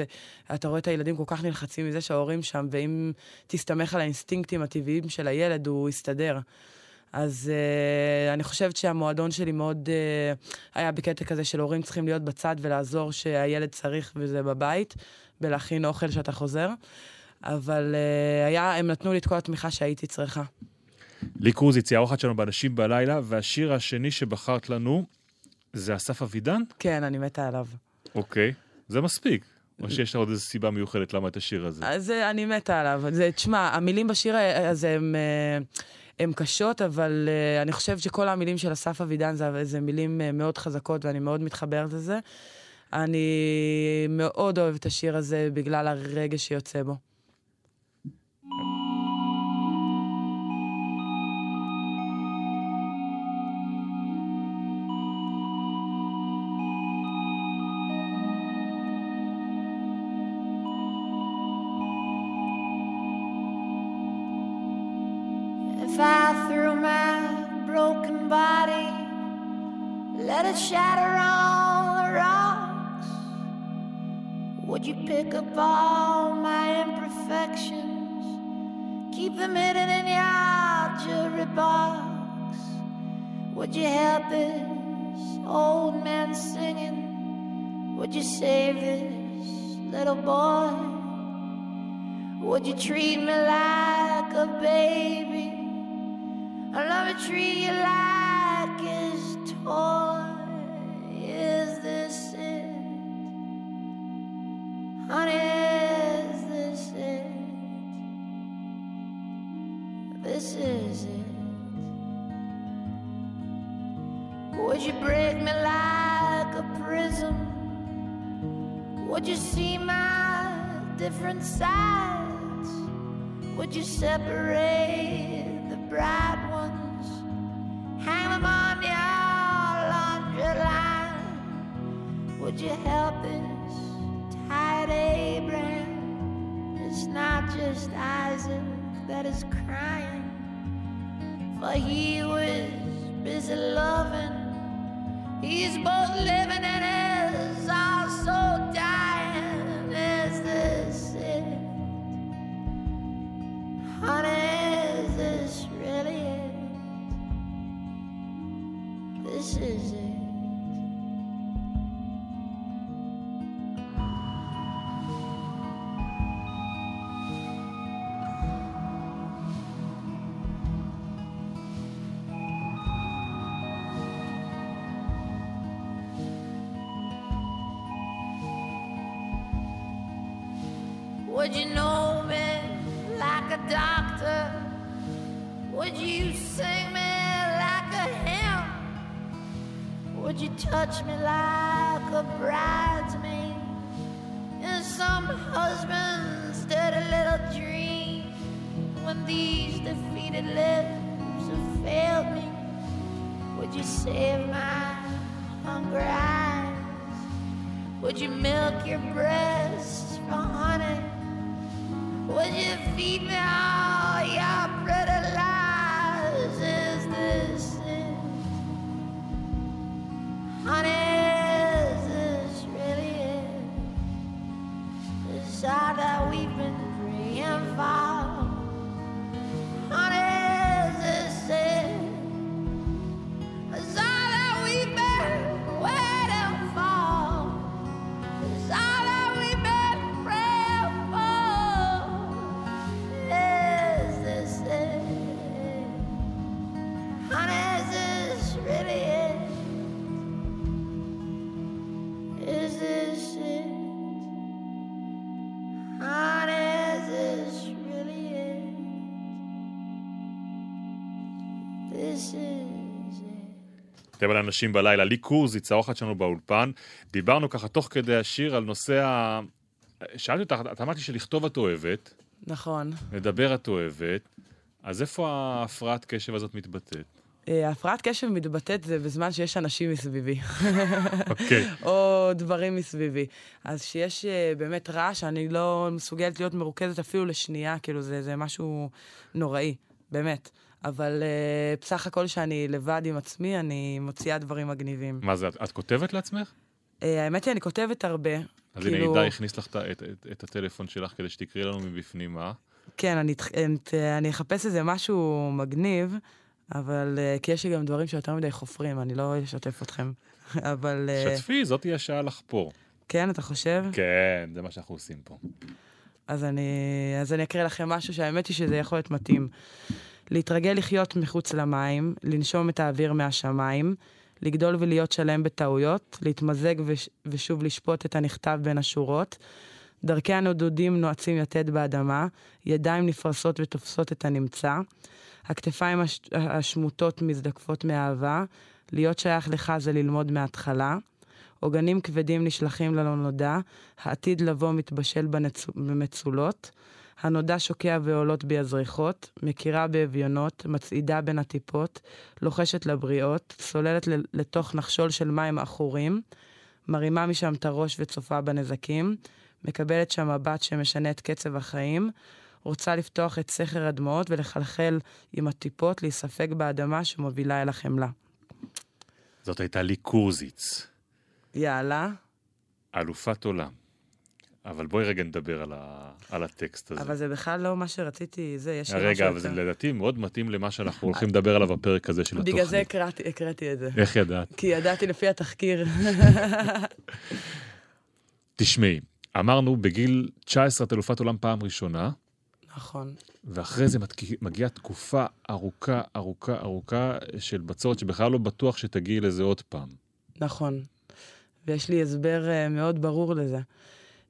S3: ואתה רואה את הילדים כל כך נלחצים מזה שההורים שם, ואם תסתמך על האינסטינקטים הטבעיים של הילד, הוא יסתדר. אז uh, אני חושבת שהמועדון שלי מאוד uh, היה בקטע כזה של הורים צריכים להיות בצד ולעזור שהילד צריך וזה בבית, ולהכין אוכל שאתה חוזר. אבל uh, היה, הם נתנו לי את כל התמיכה שהייתי צריכה.
S2: לי קרוזיץ, היא האורחת שלנו באנשים בלילה, והשיר השני שבחרת לנו זה אסף אבידן?
S3: כן, אני מתה עליו.
S2: אוקיי, זה מספיק. או שיש לך עוד איזו סיבה מיוחדת למה את השיר הזה?
S3: אז אני מתה עליו. זה, תשמע, המילים בשיר הזה הם... הן קשות, אבל uh, אני חושבת שכל המילים של אסף אבידן זה, זה מילים uh, מאוד חזקות ואני מאוד מתחברת לזה. אני מאוד אוהבת את השיר הזה בגלל הרגש שיוצא בו.
S4: Let it shatter on the rocks? Would you pick up all my imperfections, keep them hidden in your jewelry box? Would you help this old man singing? Would you save this little boy? Would you treat me like a baby? Or let me treat you like his toy? Would you break me like a prism? Would you see my different sides? Would you separate the bright ones? Hang them on your laundry line? Would you help this tired Abraham? It's not just Isaac that is crying, for he was busy loving. He's both living and you sing me like a hymn? Would you touch me like a bridesmaid in some husband's dirty little dream? When these defeated lips have failed me, would you save my hungry eyes? Would you milk your breasts for honey? Would you feed me all
S2: על אנשים בלילה, לי קורז, היא צרוחת שלנו באולפן. דיברנו ככה תוך כדי השיר על נושא ה... שאלתי אותך, את אמרת לי שלכתוב את אוהבת,
S3: נכון.
S2: לדבר את אוהבת, אז איפה ההפרעת קשב הזאת מתבטאת?
S3: אה, הפרעת קשב מתבטאת זה בזמן שיש אנשים מסביבי.
S2: אוקיי.
S3: או דברים מסביבי. אז שיש אה, באמת רעש, אני לא מסוגלת להיות מרוכזת אפילו לשנייה, כאילו זה, זה משהו נוראי, באמת. אבל אה, בסך הכל שאני לבד עם עצמי, אני מוציאה דברים מגניבים.
S2: מה זה, את, את כותבת לעצמך?
S3: אה, האמת היא, אני כותבת הרבה.
S2: אז
S3: כאילו-
S2: הנה, עידה הכניס לך את, את, את, את הטלפון שלך כדי שתקראי לנו מבפנים, מה?
S3: כן, אני, אני, אחפש איזה משהו מגניב, אבל... אה, כי יש לי גם דברים שיותר מדי חופרים, אני לא אשתף אתכם. אבל... אה,
S2: שתפי, זאת תהיה שעה לחפור.
S3: כן, אתה חושב?
S2: כן, זה מה שאנחנו עושים פה.
S3: אז אני, אז אני אקריא לכם משהו שהאמת היא שזה יכול להיות מתאים. להתרגל לחיות מחוץ למים, לנשום את האוויר מהשמיים, לגדול ולהיות שלם בטעויות, להתמזג וש, ושוב לשפוט את הנכתב בין השורות. דרכי הנודודים נועצים יתד באדמה, ידיים נפרסות ותופסות את הנמצא. הכתפיים הש, השמוטות מזדקפות מאהבה, להיות שייך לך זה ללמוד מההתחלה. עוגנים כבדים נשלחים ללא נודע, העתיד לבוא מתבשל בנצ... הנודע שוקע ועולות בי הזריחות, מכירה באביונות, מצעידה בין הטיפות, לוחשת לבריאות, סוללת לתוך נחשול של מים עכורים, מרימה משם את הראש וצופה בנזקים, מקבלת שם מבט שמשנה את קצב החיים, רוצה לפתוח את סכר הדמעות ולחלחל עם הטיפות, להיספג באדמה שמובילה אל החמלה.
S2: זאת הייתה לי קורזיץ,
S3: יאללה.
S2: אלופת עולם. אבל בואי רגע נדבר על, ה... על הטקסט הזה.
S3: אבל זה בכלל לא מה שרציתי, זה, יש לי משהו
S2: רגע, אבל זה. לדעתי מאוד מתאים למה שאנחנו הולכים לדבר עליו בפרק הזה של התוכנית.
S3: בגלל זה הקראתי, הקראתי את זה.
S2: איך ידעת?
S3: כי ידעתי לפי התחקיר.
S2: תשמעי, אמרנו בגיל 19 את אלופת עולם פעם ראשונה,
S3: נכון.
S2: ואחרי זה מגיעה תקופה ארוכה, ארוכה, ארוכה של בצורת, שבכלל לא בטוח שתגיעי לזה עוד פעם.
S3: נכון. ויש לי הסבר uh, מאוד ברור לזה.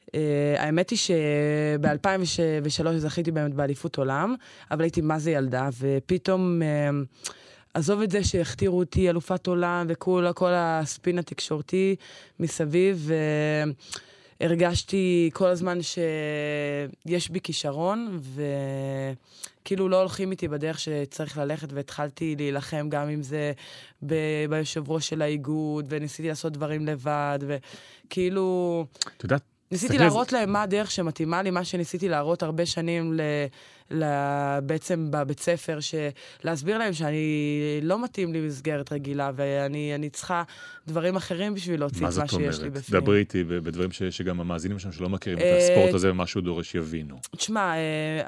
S3: Uh, האמת היא שב-2003 זכיתי באמת באליפות עולם, אבל הייתי מה זה ילדה, ופתאום, uh, עזוב את זה שהכתירו אותי אלופת עולם וכל כל הספין התקשורתי מסביב, והרגשתי כל הזמן שיש בי כישרון, וכאילו לא הולכים איתי בדרך שצריך ללכת, והתחלתי להילחם גם אם זה ב- ביושב ראש של האיגוד, וניסיתי לעשות דברים לבד, וכאילו...
S2: את יודעת,
S3: ניסיתי
S2: על
S3: להראות להם מה הדרך שמתאימה לי, מה שניסיתי להראות הרבה שנים ל, ל, בעצם בבית ספר, להסביר להם שאני לא מתאים לי מסגרת רגילה, ואני אני צריכה דברים אחרים בשביל להוציא
S2: מה
S3: את מה
S2: זאת
S3: שיש לי
S2: אומרת?
S3: בפנים.
S2: דברי איתי בדברים ש- שגם המאזינים שלנו שלא מכירים את
S3: אה,
S2: הספורט הזה ומה שהוא דורש יבינו.
S3: תשמע, אה,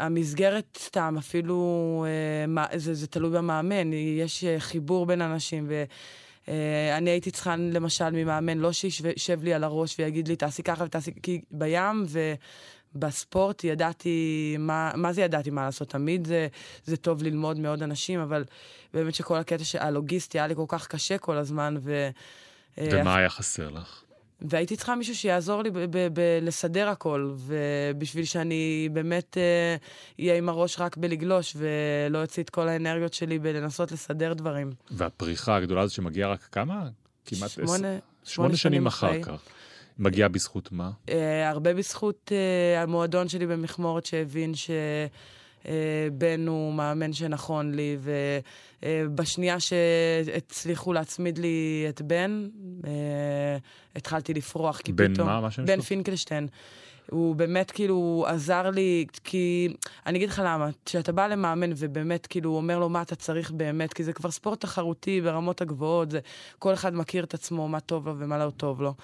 S3: המסגרת סתם, אפילו, אה, מה- זה, זה תלוי במאמן, יש חיבור בין אנשים, ואני הייתי צריכה, למשל, ממאמן, לא שישב לי על הראש ויגיד לי, תעשי ככה ותעשי, כי בים ובספורט ידעתי, מה, מה זה ידעתי מה לעשות? תמיד זה, זה טוב ללמוד מעוד אנשים, אבל באמת שכל הקטע של- הלוגיסטי היה לי כל כך קשה כל הזמן, ו... אה,
S2: ומה היה חסר לך?
S3: והייתי צריכה מישהו שיעזור לי לסדר הכל, ובשביל שאני באמת אהיה עם הראש רק בלגלוש, ולא אוציא את כל האנרגיות שלי בלנסות לסדר דברים.
S2: והפריחה הגדולה הזו שמגיעה רק כמה? כמעט עשר-
S3: שמונה,
S2: שמונה שנים אחר. כך. מגיעה בזכות מה?
S3: אה, הרבה בזכות אה, המועדון שלי במכמורת שהבין שבן הוא מאמן שנכון לי, ובשנייה שהצליחו להצמיד לי את בן, אה, התחלתי לפרוח, כי
S2: בן
S3: פתאום...
S2: מה? מה שם
S3: בן? פינקלשטיין. הוא באמת כאילו עזר לי, כי אני אגיד לך למה, כשאתה בא למאמן ובאמת כאילו אומר לו מה אתה צריך באמת, כי זה כבר ספורט תחרותי ברמות הגבוהות, זה, כל אחד מכיר את עצמו, מה טוב לו ומה לא טוב לו.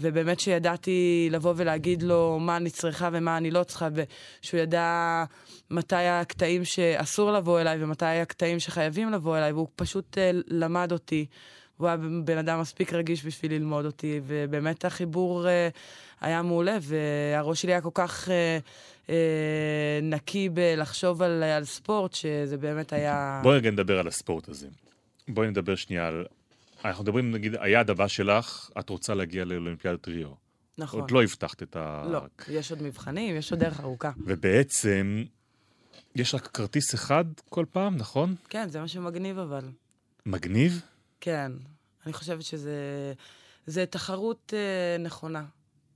S3: ובאמת שידעתי לבוא ולהגיד לו מה אני צריכה ומה אני לא צריכה, ושהוא ידע מתי הקטעים שאסור לבוא אליי ומתי הקטעים שחייבים לבוא אליי, והוא פשוט אה, למד אותי. הוא היה בן אדם מספיק רגיש בשביל ללמוד אותי, ובאמת החיבור אה, היה מעולה, והראש שלי היה כל כך אה, אה, נקי בלחשוב על, על ספורט, שזה באמת היה...
S2: בואי רגע נדבר על הספורט הזה. בואי נדבר שנייה על... אנחנו מדברים, נגיד, היעד הבא שלך, את רוצה להגיע לאולימפיאדת ריו.
S3: נכון.
S2: עוד לא הבטחת את ה...
S3: לא, יש עוד מבחנים, יש עוד דרך ארוכה.
S2: ובעצם, יש רק כרטיס אחד כל פעם, נכון?
S3: כן, זה מה שמגניב אבל.
S2: מגניב?
S3: כן, אני חושבת שזה זה תחרות אה, נכונה.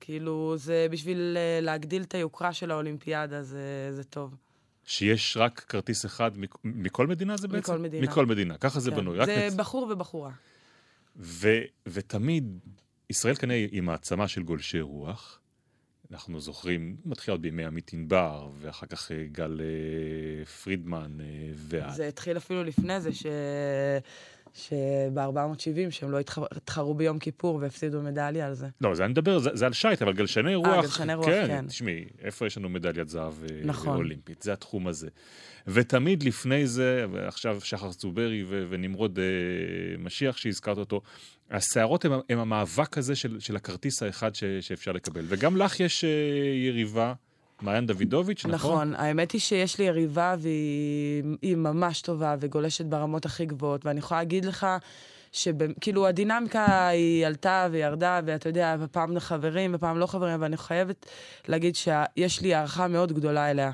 S3: כאילו, זה בשביל אה, להגדיל את היוקרה של האולימפיאדה, זה, זה טוב.
S2: שיש רק כרטיס אחד מכ- מכל מדינה זה בעצם?
S3: מכל מדינה.
S2: מכל מדינה, ככה זה
S3: כן.
S2: בנוי.
S3: זה
S2: נצ-
S3: בחור ובחורה.
S2: ו- ותמיד, ישראל כנראה היא מעצמה של גולשי רוח. אנחנו זוכרים, מתחיל עוד בימי עמית ענבר, ואחר כך אה, גל אה, פרידמן אה, ואת.
S3: זה התחיל אפילו לפני זה, ש... שב-470, שהם לא התח- התחרו ביום כיפור והפסידו מדליה על זה.
S2: לא, זה אני מדבר, זה, זה על שייט, אבל גלשני רוח...
S3: גלשני רוח,
S2: כן.
S3: כן.
S2: תשמעי, איפה יש לנו מדליית זהב אה,
S3: נכון.
S2: אולימפית? זה התחום הזה. ותמיד לפני זה, ועכשיו שחר צוברי ו- ונמרוד אה, משיח שהזכרת אותו, הסערות הם, הם המאבק הזה של, של הכרטיס האחד ש, שאפשר לקבל. וגם לך יש אה, יריבה, מעיין דוידוביץ', נכון?
S3: נכון, האמת היא שיש לי יריבה והיא היא ממש טובה וגולשת ברמות הכי גבוהות, ואני יכולה להגיד לך שכאילו הדינמיקה היא עלתה וירדה, ואתה יודע, פעם חברים ופעם לא חברים, אבל אני חייבת להגיד שיש לי הערכה מאוד גדולה אליה.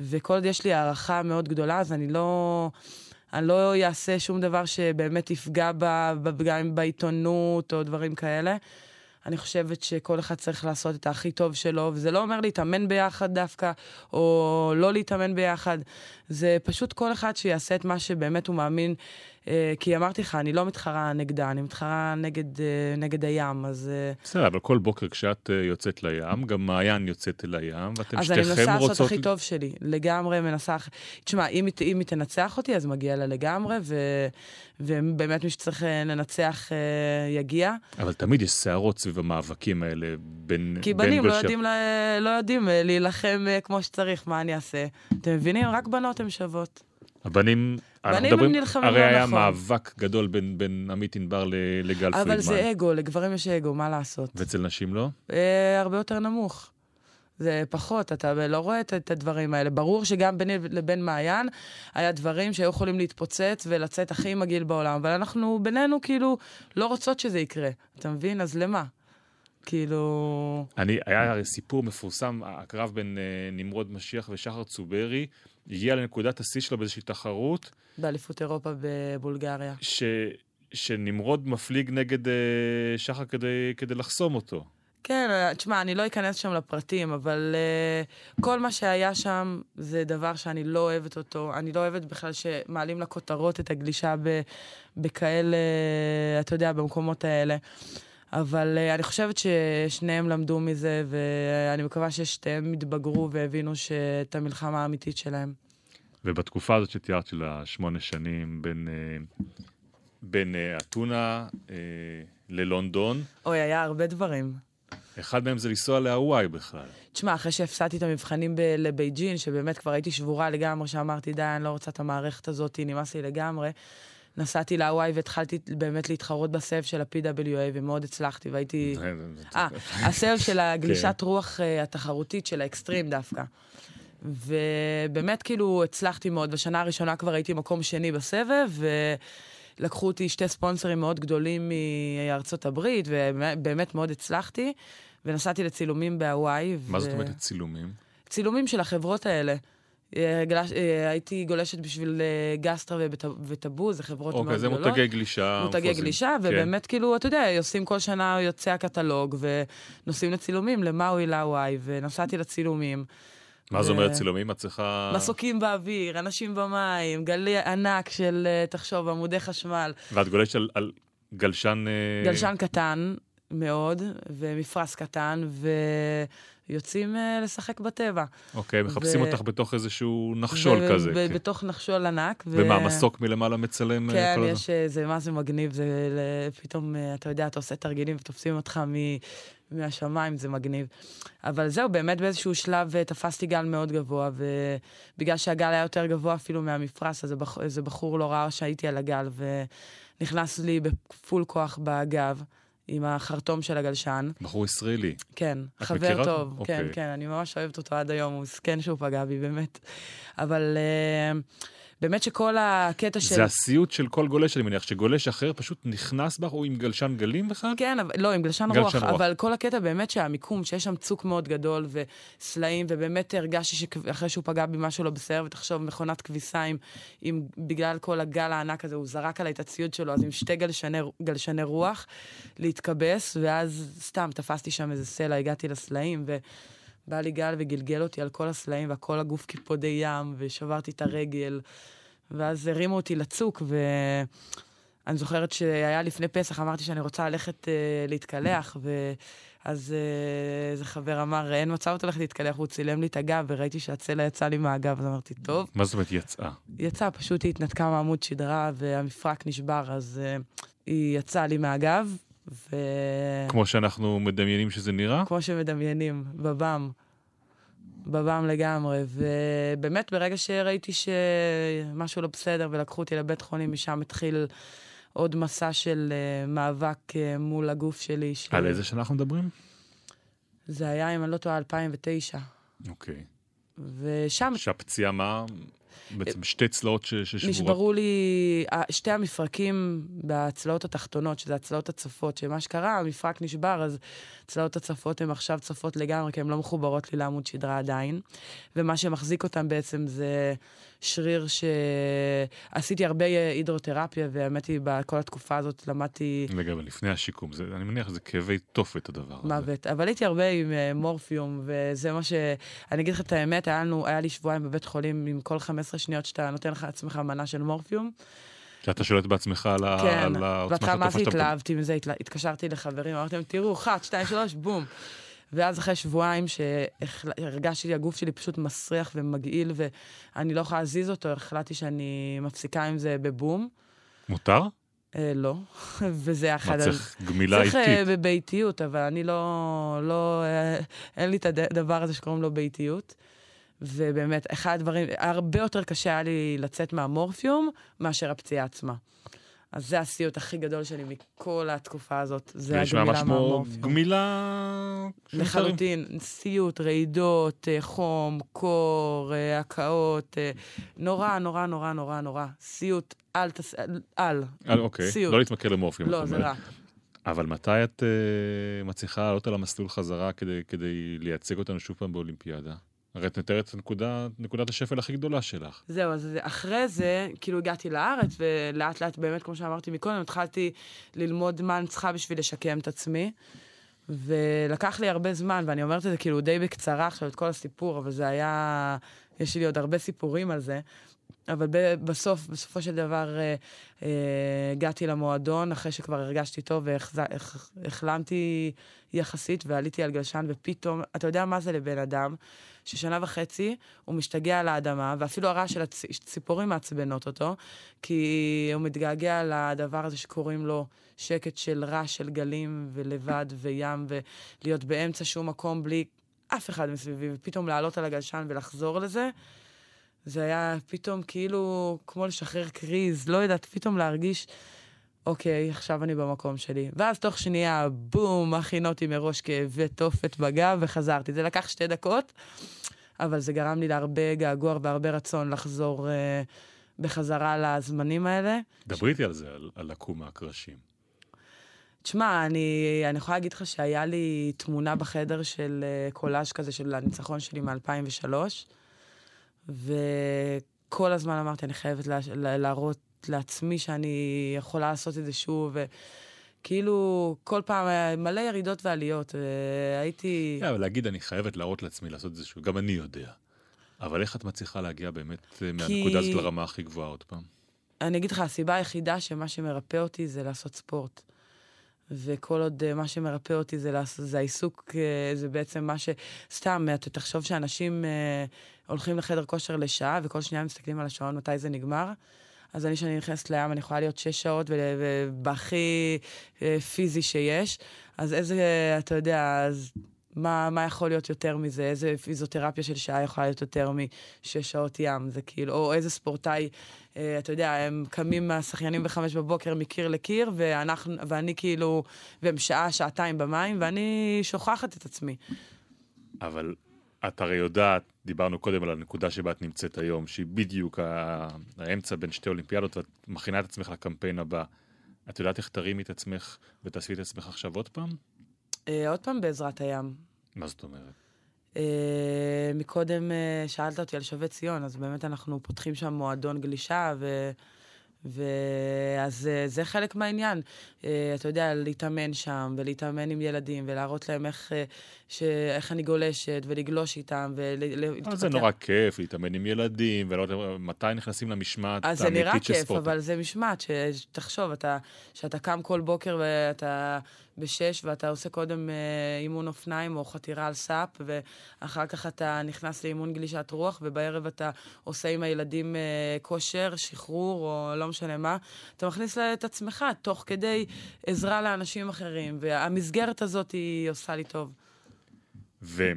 S3: וכל עוד יש לי הערכה מאוד גדולה, אז אני לא... אני לא אעשה שום דבר שבאמת יפגע ב- גם בעיתונות או דברים כאלה. אני חושבת שכל אחד צריך לעשות את הכי טוב שלו, וזה לא אומר להתאמן ביחד דווקא, או לא להתאמן ביחד. זה פשוט כל אחד שיעשה את מה שבאמת הוא מאמין כי אמרתי לך, אני לא מתחרה נגדה, אני מתחרה נגד, אה, נגד הים, אז... אה,
S2: בסדר, אבל כל בוקר כשאת אה, יוצאת לים, גם מעיין יוצאת אל הים, ואתם
S3: אז אני
S2: שתיכם
S3: מנסה לעשות
S2: רוצות...
S3: הכי טוב שלי, לגמרי מנסה... תשמע, אם, היא- אם היא תנצח אותי, אז מגיע לה לגמרי, ו, ובאמת מי שצריך אה, לנצח אה, יגיע.
S2: אבל תמיד יש סערות סביב המאבקים האלה בין...
S3: כי בנים לא יודעים, ל- לא יודעים אה, להילחם אה, כמו שצריך, מה אני אעשה? אתם מבינים? רק בנות הן שוות.
S2: הבנים...
S3: בנים הם
S2: מדברים-
S3: נלחמים
S2: הרי
S3: לא
S2: היה
S3: נכון.
S2: מאבק גדול בין, בין עמית ענבר לגל פרידמן.
S3: אבל זה אגו, לגברים יש אגו, מה לעשות?
S2: ואצל נשים לא?
S3: אה, הרבה יותר נמוך. זה פחות, אתה לא רואה את, את הדברים האלה. ברור שגם ביני לבין מעיין היה דברים שהיו יכולים להתפוצץ ולצאת הכי מגעיל בעולם, אבל אנחנו בינינו כאילו לא רוצות שזה יקרה. אתה מבין? אז למה? כאילו...
S2: אני, היה הרי סיפור מפורסם, הקרב בין אה, נמרוד משיח ושחר צוברי, הגיע לנקודת השיא שלו באיזושהי תחרות,
S3: באליפות אירופה בבולגריה.
S2: ש, שנמרוד מפליג נגד אה, שחר כדי, כדי לחסום אותו.
S3: כן, תשמע, אני לא אכנס שם לפרטים, אבל uh, כל מה שהיה שם זה דבר שאני לא אוהבת אותו. אני לא אוהבת בכלל שמעלים לכותרות את הגלישה ב, בכאלה, אתה יודע, במקומות האלה. אבל uh, אני חושבת ששניהם למדו מזה, ואני מקווה ששתיהם התבגרו והבינו את המלחמה האמיתית שלהם.
S2: ובתקופה הזאת שתיארת של השמונה שנים בין, אה, בין אה, אתונה ללונדון,
S3: אוי, היה הרבה דברים.
S2: אחד מהם זה לנסוע להוואי בכלל.
S3: תשמע, אחרי שהפסדתי את המבחנים ב- לבייג'ין, שבאמת כבר הייתי שבורה לגמרי, שאמרתי, די, אני לא רוצה את המערכת הזאת, נמאס לי לגמרי. נסעתי להוואי והתחלתי באמת להתחרות בסבב של ה-PWA, ומאוד הצלחתי, והייתי... אה, הסבב של הגלישת רוח אה, התחרותית של האקסטרים דווקא. ובאמת כאילו הצלחתי מאוד, בשנה הראשונה כבר הייתי מקום שני בסבב, ולקחו אותי שתי ספונסרים מאוד גדולים מארצות הברית, ובאמת מאוד הצלחתי, ונסעתי לצילומים בהוואי.
S2: מה
S3: ו-
S2: זאת אומרת צילומים?
S3: צילומים של החברות האלה. אה, גלש, אה, הייתי גולשת בשביל אה, גסטרה וטאבו, זה חברות מאוד
S2: אוקיי, זה
S3: גדולות.
S2: מותגי גלישה.
S3: מותגי. גלישה,
S2: כן.
S3: ובאמת כאילו, אתה יודע, עושים כל שנה, יוצא הקטלוג, ונוסעים לצילומים למאוי להוואי, ונסעתי לצילומים.
S2: מה זה
S3: ו-
S2: אומרת צילומים? את צריכה...
S3: מסוקים באוויר, אנשים במים, גלי ענק של, תחשוב, עמודי חשמל.
S2: ואת גולשת על, על גלשן...
S3: גלשן קטן מאוד, ומפרש קטן, ויוצאים אה, לשחק בטבע.
S2: אוקיי, מחפשים
S3: ו-
S2: אותך בתוך איזשהו נחשול
S3: ו-
S2: כזה.
S3: ב-
S2: כן.
S3: בתוך נחשול ענק. ו-
S2: ומה, מסוק מלמעלה מצלם? אה,
S3: כן,
S2: כל הזמן?
S3: יש, אה, זה מה זה מגניב, זה פתאום, אתה יודע, אתה עושה תרגילים ותופסים אותך מ- מהשמיים, זה מגניב. אבל זהו, באמת באיזשהו שלב תפסתי גל מאוד גבוה, ובגלל שהגל היה יותר גבוה אפילו מהמפרש, אז איזה בחור לא ראה שהייתי על הגל, ונכנס לי בפול כוח בגב. עם החרטום של הגלשן,
S2: בחור ישראלי.
S3: כן, חבר
S2: מכירה?
S3: טוב, כן,
S2: אוקיי.
S3: כן, אני ממש אוהבת אותו עד היום, הוא זקן שהוא פגע בי, באמת. אבל אה, באמת שכל הקטע של...
S2: זה הסיוט של כל גולש, אני מניח, שגולש אחר פשוט נכנס בך, הוא עם גלשן גלים בכלל?
S3: כן, אבל, לא, עם גלשן
S2: גלשן
S3: רוח,
S2: רוח.
S3: אבל כל הקטע באמת שהמיקום, שיש שם צוק מאוד גדול וסלעים, ובאמת הרגשתי שאחרי שהוא פגע בי משהו לא בסדר, ותחשוב, מכונת כביסה, עם, עם, בגלל כל הגל הענק הזה, הוא זרק עליי את הציוד שלו, אז עם שתי גלשני, גלשני רוח, להתכבס, ואז סתם תפסתי שם איזה סלע, הגעתי לסלעים, ובא לי גל וגלגל אותי על כל הסלעים, והכל הגוף קיפודי ים, ושברתי את הרגל, ואז הרימו אותי לצוק, ו... אני זוכרת שהיה לפני פסח, אמרתי שאני רוצה ללכת uh, להתקלח, ואז uh, איזה חבר אמר, אין מצב אותה ללכת להתקלח, הוא צילם לי את הגב, וראיתי שהצלע יצא לי מהגב, אז אמרתי, טוב.
S2: מה זאת אומרת יצאה?
S3: יצא, פשוט היא התנתקה מעמוד שדרה, והמפרק נשבר, אז uh, היא יצאה לי מהגב, ו...
S2: כמו שאנחנו מדמיינים שזה נראה?
S3: כמו שמדמיינים, בבם. בבם לגמרי, ובאמת ברגע שראיתי שמשהו לא בסדר ולקחו אותי לבית חולים, משם התחיל עוד מסע של uh, מאבק uh, מול הגוף שלי. ש...
S2: על איזה שנה אנחנו מדברים?
S3: זה היה, אם אני לא טועה, 2009.
S2: אוקיי.
S3: ושם
S2: שהפציעה מה? בעצם שתי צלעות ששבורות.
S3: נשברו לי אה, שתי המפרקים בצלעות התחתונות, שזה הצלעות הצפות, שמה שקרה, המפרק נשבר, אז צלעות הצפות הן עכשיו צפות לגמרי, כי הן לא מחוברות לי לעמוד שדרה עדיין. ומה שמחזיק אותן בעצם זה שריר שעשיתי הרבה הידרותרפיה, והאמת היא, בכל התקופה הזאת למדתי
S2: לגמרי, לפני השיקום. זה, אני מניח שזה כאבי תופת הדבר הזה.
S3: מוות. אבל הייתי הרבה עם אה, מורפיום, וזה מה ש... אני אגיד לך את האמת, היה, לנו, היה לי שבועיים בבית חולים עם כל 15 שניות שאתה נותן לך עצמך מנה של מורפיום.
S2: שאתה שולט בעצמך על
S3: כן,
S2: העוצמה
S3: בהתחלה
S2: של
S3: מה
S2: התופעה
S3: זה
S2: שאתה...
S3: התלהבתי מזה, התקשרתי לחברים, אמרתי להם, תראו, אחת, שתיים, שלוש, בום. ואז אחרי שבועיים שהרגשתי, הגוף שלי פשוט מסריח ומגעיל, ואני לא יכולה להזיז אותו, החלטתי שאני מפסיקה עם זה בבום.
S2: מותר?
S3: אה, לא, וזה אחד...
S2: מה, צריך גמילה
S3: צריך אה,
S2: איטית.
S3: בביתיות, אבל אני לא, לא, אה, אין לי את הדבר הזה שקוראים לו ביתיות. ובאמת, אחד הדברים, הרבה יותר קשה היה לי לצאת מהמורפיום מאשר הפציעה עצמה. אז זה הסיוט הכי גדול שלי מכל התקופה הזאת, זה
S2: נשמע
S3: הגמילה מהמורפיום.
S2: גמילה... של דברים.
S3: לחלוטין, סיוט, רעידות, אה, חום, קור, אה, הקאות, אה, נורא, נורא, נורא, נורא, נורא. סיוט, אל תס... אל.
S2: אה, אוקיי,
S3: סיוט.
S2: לא להתמכר למורפיום.
S3: לא, זה. רע.
S2: אבל מתי את uh, מצליחה לעלות על המסלול חזרה כדי, כדי לייצג אותנו שוב פעם באולימפיאדה? הרי את מתארת את נקודה, נקודת השפל הכי גדולה שלך.
S3: זהו, אז אחרי זה, כאילו הגעתי לארץ, ולאט לאט, באמת, כמו שאמרתי מקודם, התחלתי ללמוד מה אני צריכה בשביל לשקם את עצמי. ולקח לי הרבה זמן, ואני אומרת את זה כאילו די בקצרה עכשיו, את כל הסיפור, אבל זה היה... יש לי עוד הרבה סיפורים על זה. אבל בסוף, בסופו של דבר, אה, אה, הגעתי למועדון אחרי שכבר הרגשתי טוב והחלמתי יחסית ועליתי על גלשן, ופתאום, אתה יודע מה זה לבן אדם? ששנה וחצי הוא משתגע על האדמה, ואפילו הרעש של הציפורים מעצבנות אותו, כי הוא מתגעגע לדבר הזה שקוראים לו שקט של רעש של גלים ולבד וים, ולהיות באמצע שום מקום בלי אף אחד מסביבי, ופתאום לעלות על הגלשן ולחזור לזה. זה היה פתאום כאילו כמו לשחרר קריז, לא יודעת, פתאום להרגיש, אוקיי, עכשיו אני במקום שלי. ואז תוך שנייה, בום, הכינותי מראש כאבי תופת בגב וחזרתי. זה לקח שתי דקות, אבל זה גרם לי להרבה געגוע והרבה רצון לחזור אה, בחזרה לזמנים האלה.
S2: דברי איתי על זה, על, על לקום מהקרשים.
S3: תשמע, אני, אני יכולה להגיד לך שהיה לי תמונה בחדר של uh, קולאז' כזה של הניצחון שלי מ-2003, וכל הזמן אמרתי, אני חייבת לה, לה, להראות לעצמי שאני יכולה לעשות את זה שוב, וכאילו, כל פעם היה מלא ירידות ועליות, והייתי...
S2: Yeah, אבל להגיד, אני חייבת להראות לעצמי לעשות את זה שוב, גם אני יודע. אבל איך את מצליחה להגיע באמת אה, מהנקודה הזאת לרמה הכי גבוהה עוד פעם?
S3: אני אגיד לך, הסיבה היחידה שמה שמרפא אותי זה לעשות ספורט. וכל עוד uh, מה שמרפא אותי זה, לעשות, זה העיסוק, uh, זה בעצם מה ש... סתם, אתה תחשוב שאנשים הולכים לחדר כושר לשעה, וכל שנייה מסתכלים על השעון מתי זה נגמר. אז אני, כשאני נכנסת לים, אני יכולה להיות שש שעות ובהכי uh, פיזי שיש. אז איזה, אתה יודע, אז מה, מה יכול להיות יותר מזה? איזה פיזיותרפיה של שעה יכולה להיות יותר משש שעות ים? זה כאילו, או איזה ספורטאי, אה, אתה יודע, הם קמים מהשחיינים בחמש בבוקר מקיר לקיר, ואנחנו, ואני כאילו, והם שעה, שעתיים במים, ואני שוכחת את עצמי.
S2: אבל את הרי יודעת, דיברנו קודם על הנקודה שבה את נמצאת היום, שהיא בדיוק האמצע בין שתי אולימפיאדות, ואת מכינה את עצמך לקמפיין הבא. את יודעת איך תרימי את עצמך ותעשי את עצמך עכשיו עוד פעם?
S3: אה, עוד פעם בעזרת הים.
S2: מה זאת אומרת?
S3: אה, מקודם אה, שאלת אותי על שווה ציון, אז באמת אנחנו פותחים שם מועדון גלישה, ו... ואז אה, זה חלק מהעניין. אה, אתה יודע, להתאמן שם, ולהתאמן עם ילדים, ולהראות להם איך, אה, ש... איך אני גולשת, ולגלוש איתם, ולהתפתח.
S2: זה נורא כיף להתאמן עם ילדים, ולא מתי נכנסים למשמעת
S3: אז זה נראה
S2: האמיתית של
S3: כיף,
S2: ספורט.
S3: אבל זה משמעת, שתחשוב, אתה, שאתה קם כל בוקר ואתה בשש, ואתה עושה קודם אה, אימון אופניים או חתירה על סאפ, ואחר כך אתה נכנס לאימון גלישת רוח, ובערב אתה עושה עם הילדים אה, כושר, שחרור, או לא משנה מה. אתה מכניס את עצמך תוך כדי עזרה לאנשים אחרים, והמסגרת הזאת היא עושה לי טוב.
S2: ואת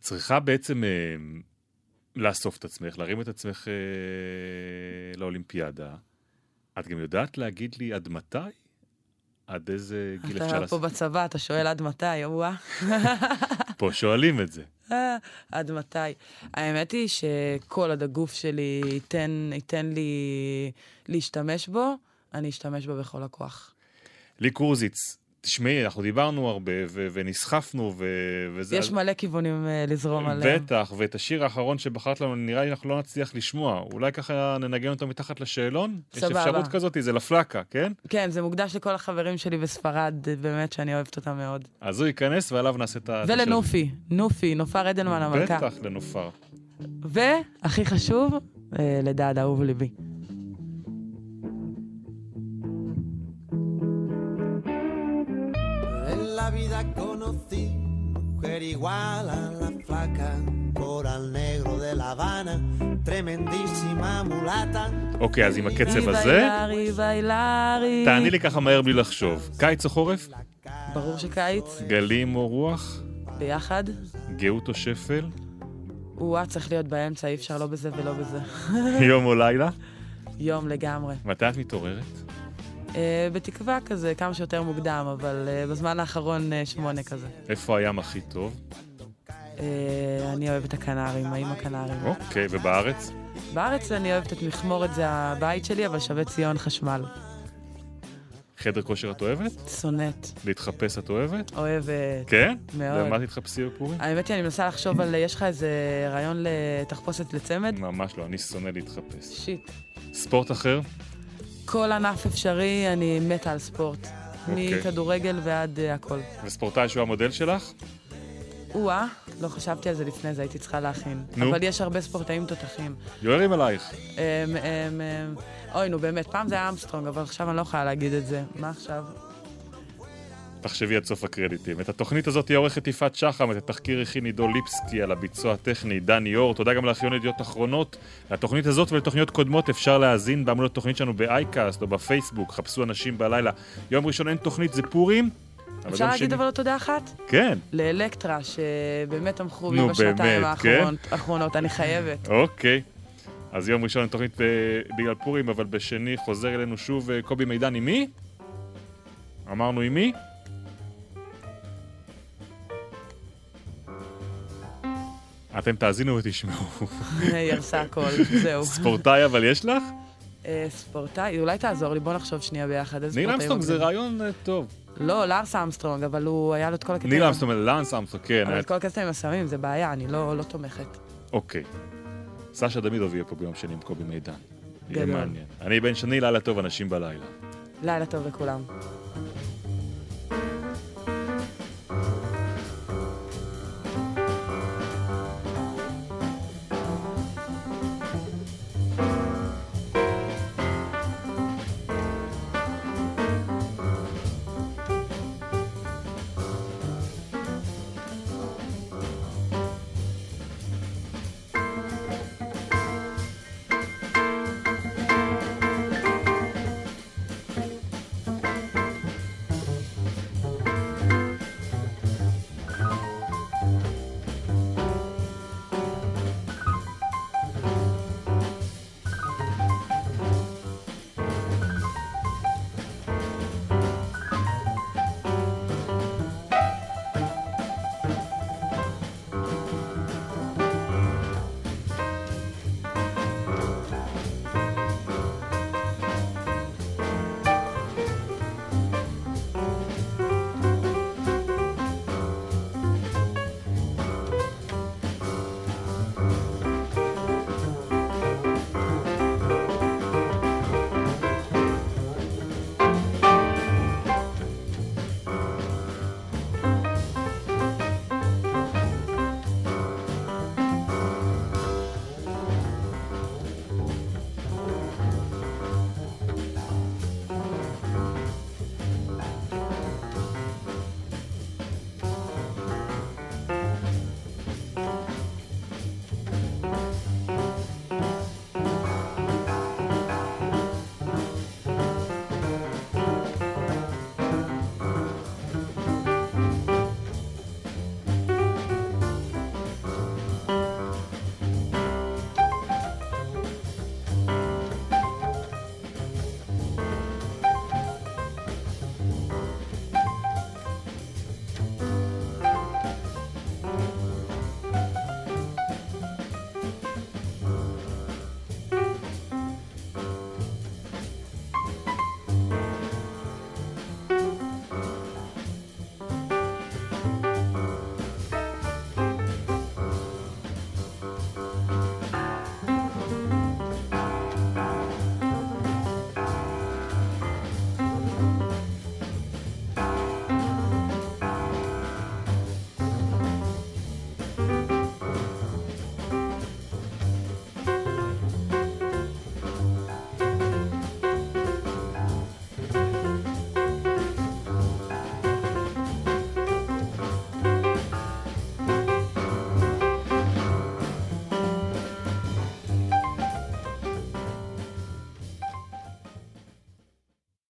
S2: צריכה בעצם אה, לאסוף את עצמך, להרים את עצמך אה, לאולימפיאדה. את גם יודעת להגיד לי עד מתי? עד איזה גיל אפשר
S3: אתה פה
S2: לעשות?
S3: בצבא, אתה שואל עד מתי, וואה.
S2: פה שואלים את זה.
S3: אה, עד מתי? האמת היא שכל עוד הגוף שלי ייתן, ייתן לי להשתמש בו, אני אשתמש בו בכל הכוח.
S2: לי קורזיץ, תשמעי, אנחנו דיברנו הרבה ו- ונסחפנו ו- וזה...
S3: יש מלא כיוונים uh, לזרום עליהם.
S2: בטח, ואת השיר האחרון שבחרת לנו, נראה לי אנחנו לא נצליח לשמוע. אולי ככה ננגן אותו מתחת לשאלון?
S3: סבבה.
S2: יש אפשרות כזאת, זה לפלקה, כן?
S3: כן, זה מוקדש לכל החברים שלי בספרד, באמת שאני אוהבת אותם מאוד.
S2: אז הוא ייכנס ועליו נעשה את ה...
S3: ולנופי, נופי, נופר אדלמן המלכה.
S2: בטח, לנופר.
S3: והכי חשוב, אה, לדעת, אהוב ליבי.
S5: La conocí mujer igual a la flaca, coral negro de La Habana, tremendísima mulata.
S2: אוקיי, אז עם הקצב הזה. תעני לי ככה מהר בלי לחשוב. קיץ או חורף?
S3: ברור שקיץ,
S2: גלים או רוח?
S3: ביחד.
S2: גאות או שפל?
S3: או-אה, צריך להיות באמצע, אי אפשר לא בזה ולא בזה.
S2: יום או לילה?
S3: יום לגמרי.
S2: מתי את מתעוררת?
S3: אה, בתקווה כזה, כמה שיותר מוקדם, אבל אה, בזמן האחרון אה, שמונה כזה.
S2: איפה הים הכי טוב?
S3: אני אוהבת את הקנרים, האם הקנרים.
S2: אוקיי, ובארץ?
S3: בארץ אני אוהבת את מכמורת, זה הבית שלי, אבל שווה ציון חשמל.
S2: חדר כושר את אוהבת?
S3: שונאת,
S2: להתחפש את אוהבת?
S3: אוהבת.
S2: כן?
S3: מאוד.
S2: ומה תתחפשי בפורים?
S3: האמת היא, אני מנסה לחשוב על, יש לך איזה רעיון לתחפושת לצמד?
S2: ממש לא, אני שונא להתחפש.
S3: שיט.
S2: ספורט אחר?
S3: כל ענף אפשרי, אני מתה על ספורט.
S2: אוקיי.
S3: מכדורגל ועד אה, הכל.
S2: וספורטאי שהוא המודל שלך?
S3: או-אה, לא חשבתי על זה לפני זה, הייתי צריכה להכין.
S2: נו.
S3: אבל יש הרבה ספורטאים תותחים.
S2: יורים עלייך.
S3: אמ, אמ, אמ, אוי, נו באמת, פעם זה היה אמסטרונג, אבל עכשיו אני לא יכולה להגיד את זה. מה עכשיו?
S2: תחשבי עד סוף הקרדיטים. את התוכנית הזאת היא עורכת יפעת שחם, את התחקיר הכין עידו ליפסקי על הביצוע הטכני, דני אור. תודה גם לארכיון ידיעות אחרונות. לתוכנית הזאת ולתוכניות קודמות אפשר להאזין בעמוד התוכנית שלנו באייקאסט או בפייסבוק, חפשו אנשים בלילה. יום ראשון אין תוכנית, זה פורים.
S3: אפשר להגיד
S2: שני-
S3: אבל תודה אחת?
S2: כן,
S3: לאלקטרה, שבאמת תמכו בי בשנתיים
S2: כן?
S3: האחרונות, אני חייבת.
S2: אוקיי. אז יום ראשון תוכנית אה, בגלל פורים, אבל בשני חוזר אלינו שוב אה, קובי מידן עם מי? אמרנו עם מי? אתם תאזינו ותשמעו.
S3: היא הרסה הכל, זהו.
S2: ספורטאי אבל יש לך?
S3: אה, ספורטאי, אולי תעזור לי, בוא נחשוב שנייה ביחד.
S2: ניל אמסטרונג זה. רעיון אה, טוב.
S3: לא, לארס אמסטרונג, אבל הוא, היה לו את כל הקטעים.
S2: ניל אמסטרונג, לאנס אמסטרונג, כן.
S3: אבל
S2: אה,
S3: את כל הקטעים עם הסמים, זה בעיה, אני לא לא תומכת.
S2: אוקיי. סשה דמידוב יהיה פה ביום שני עם קובי מידן. יהיה. מעניין. אני בן שני, לילה טוב, אנשים בלילה.
S3: לילה טוב לכולם.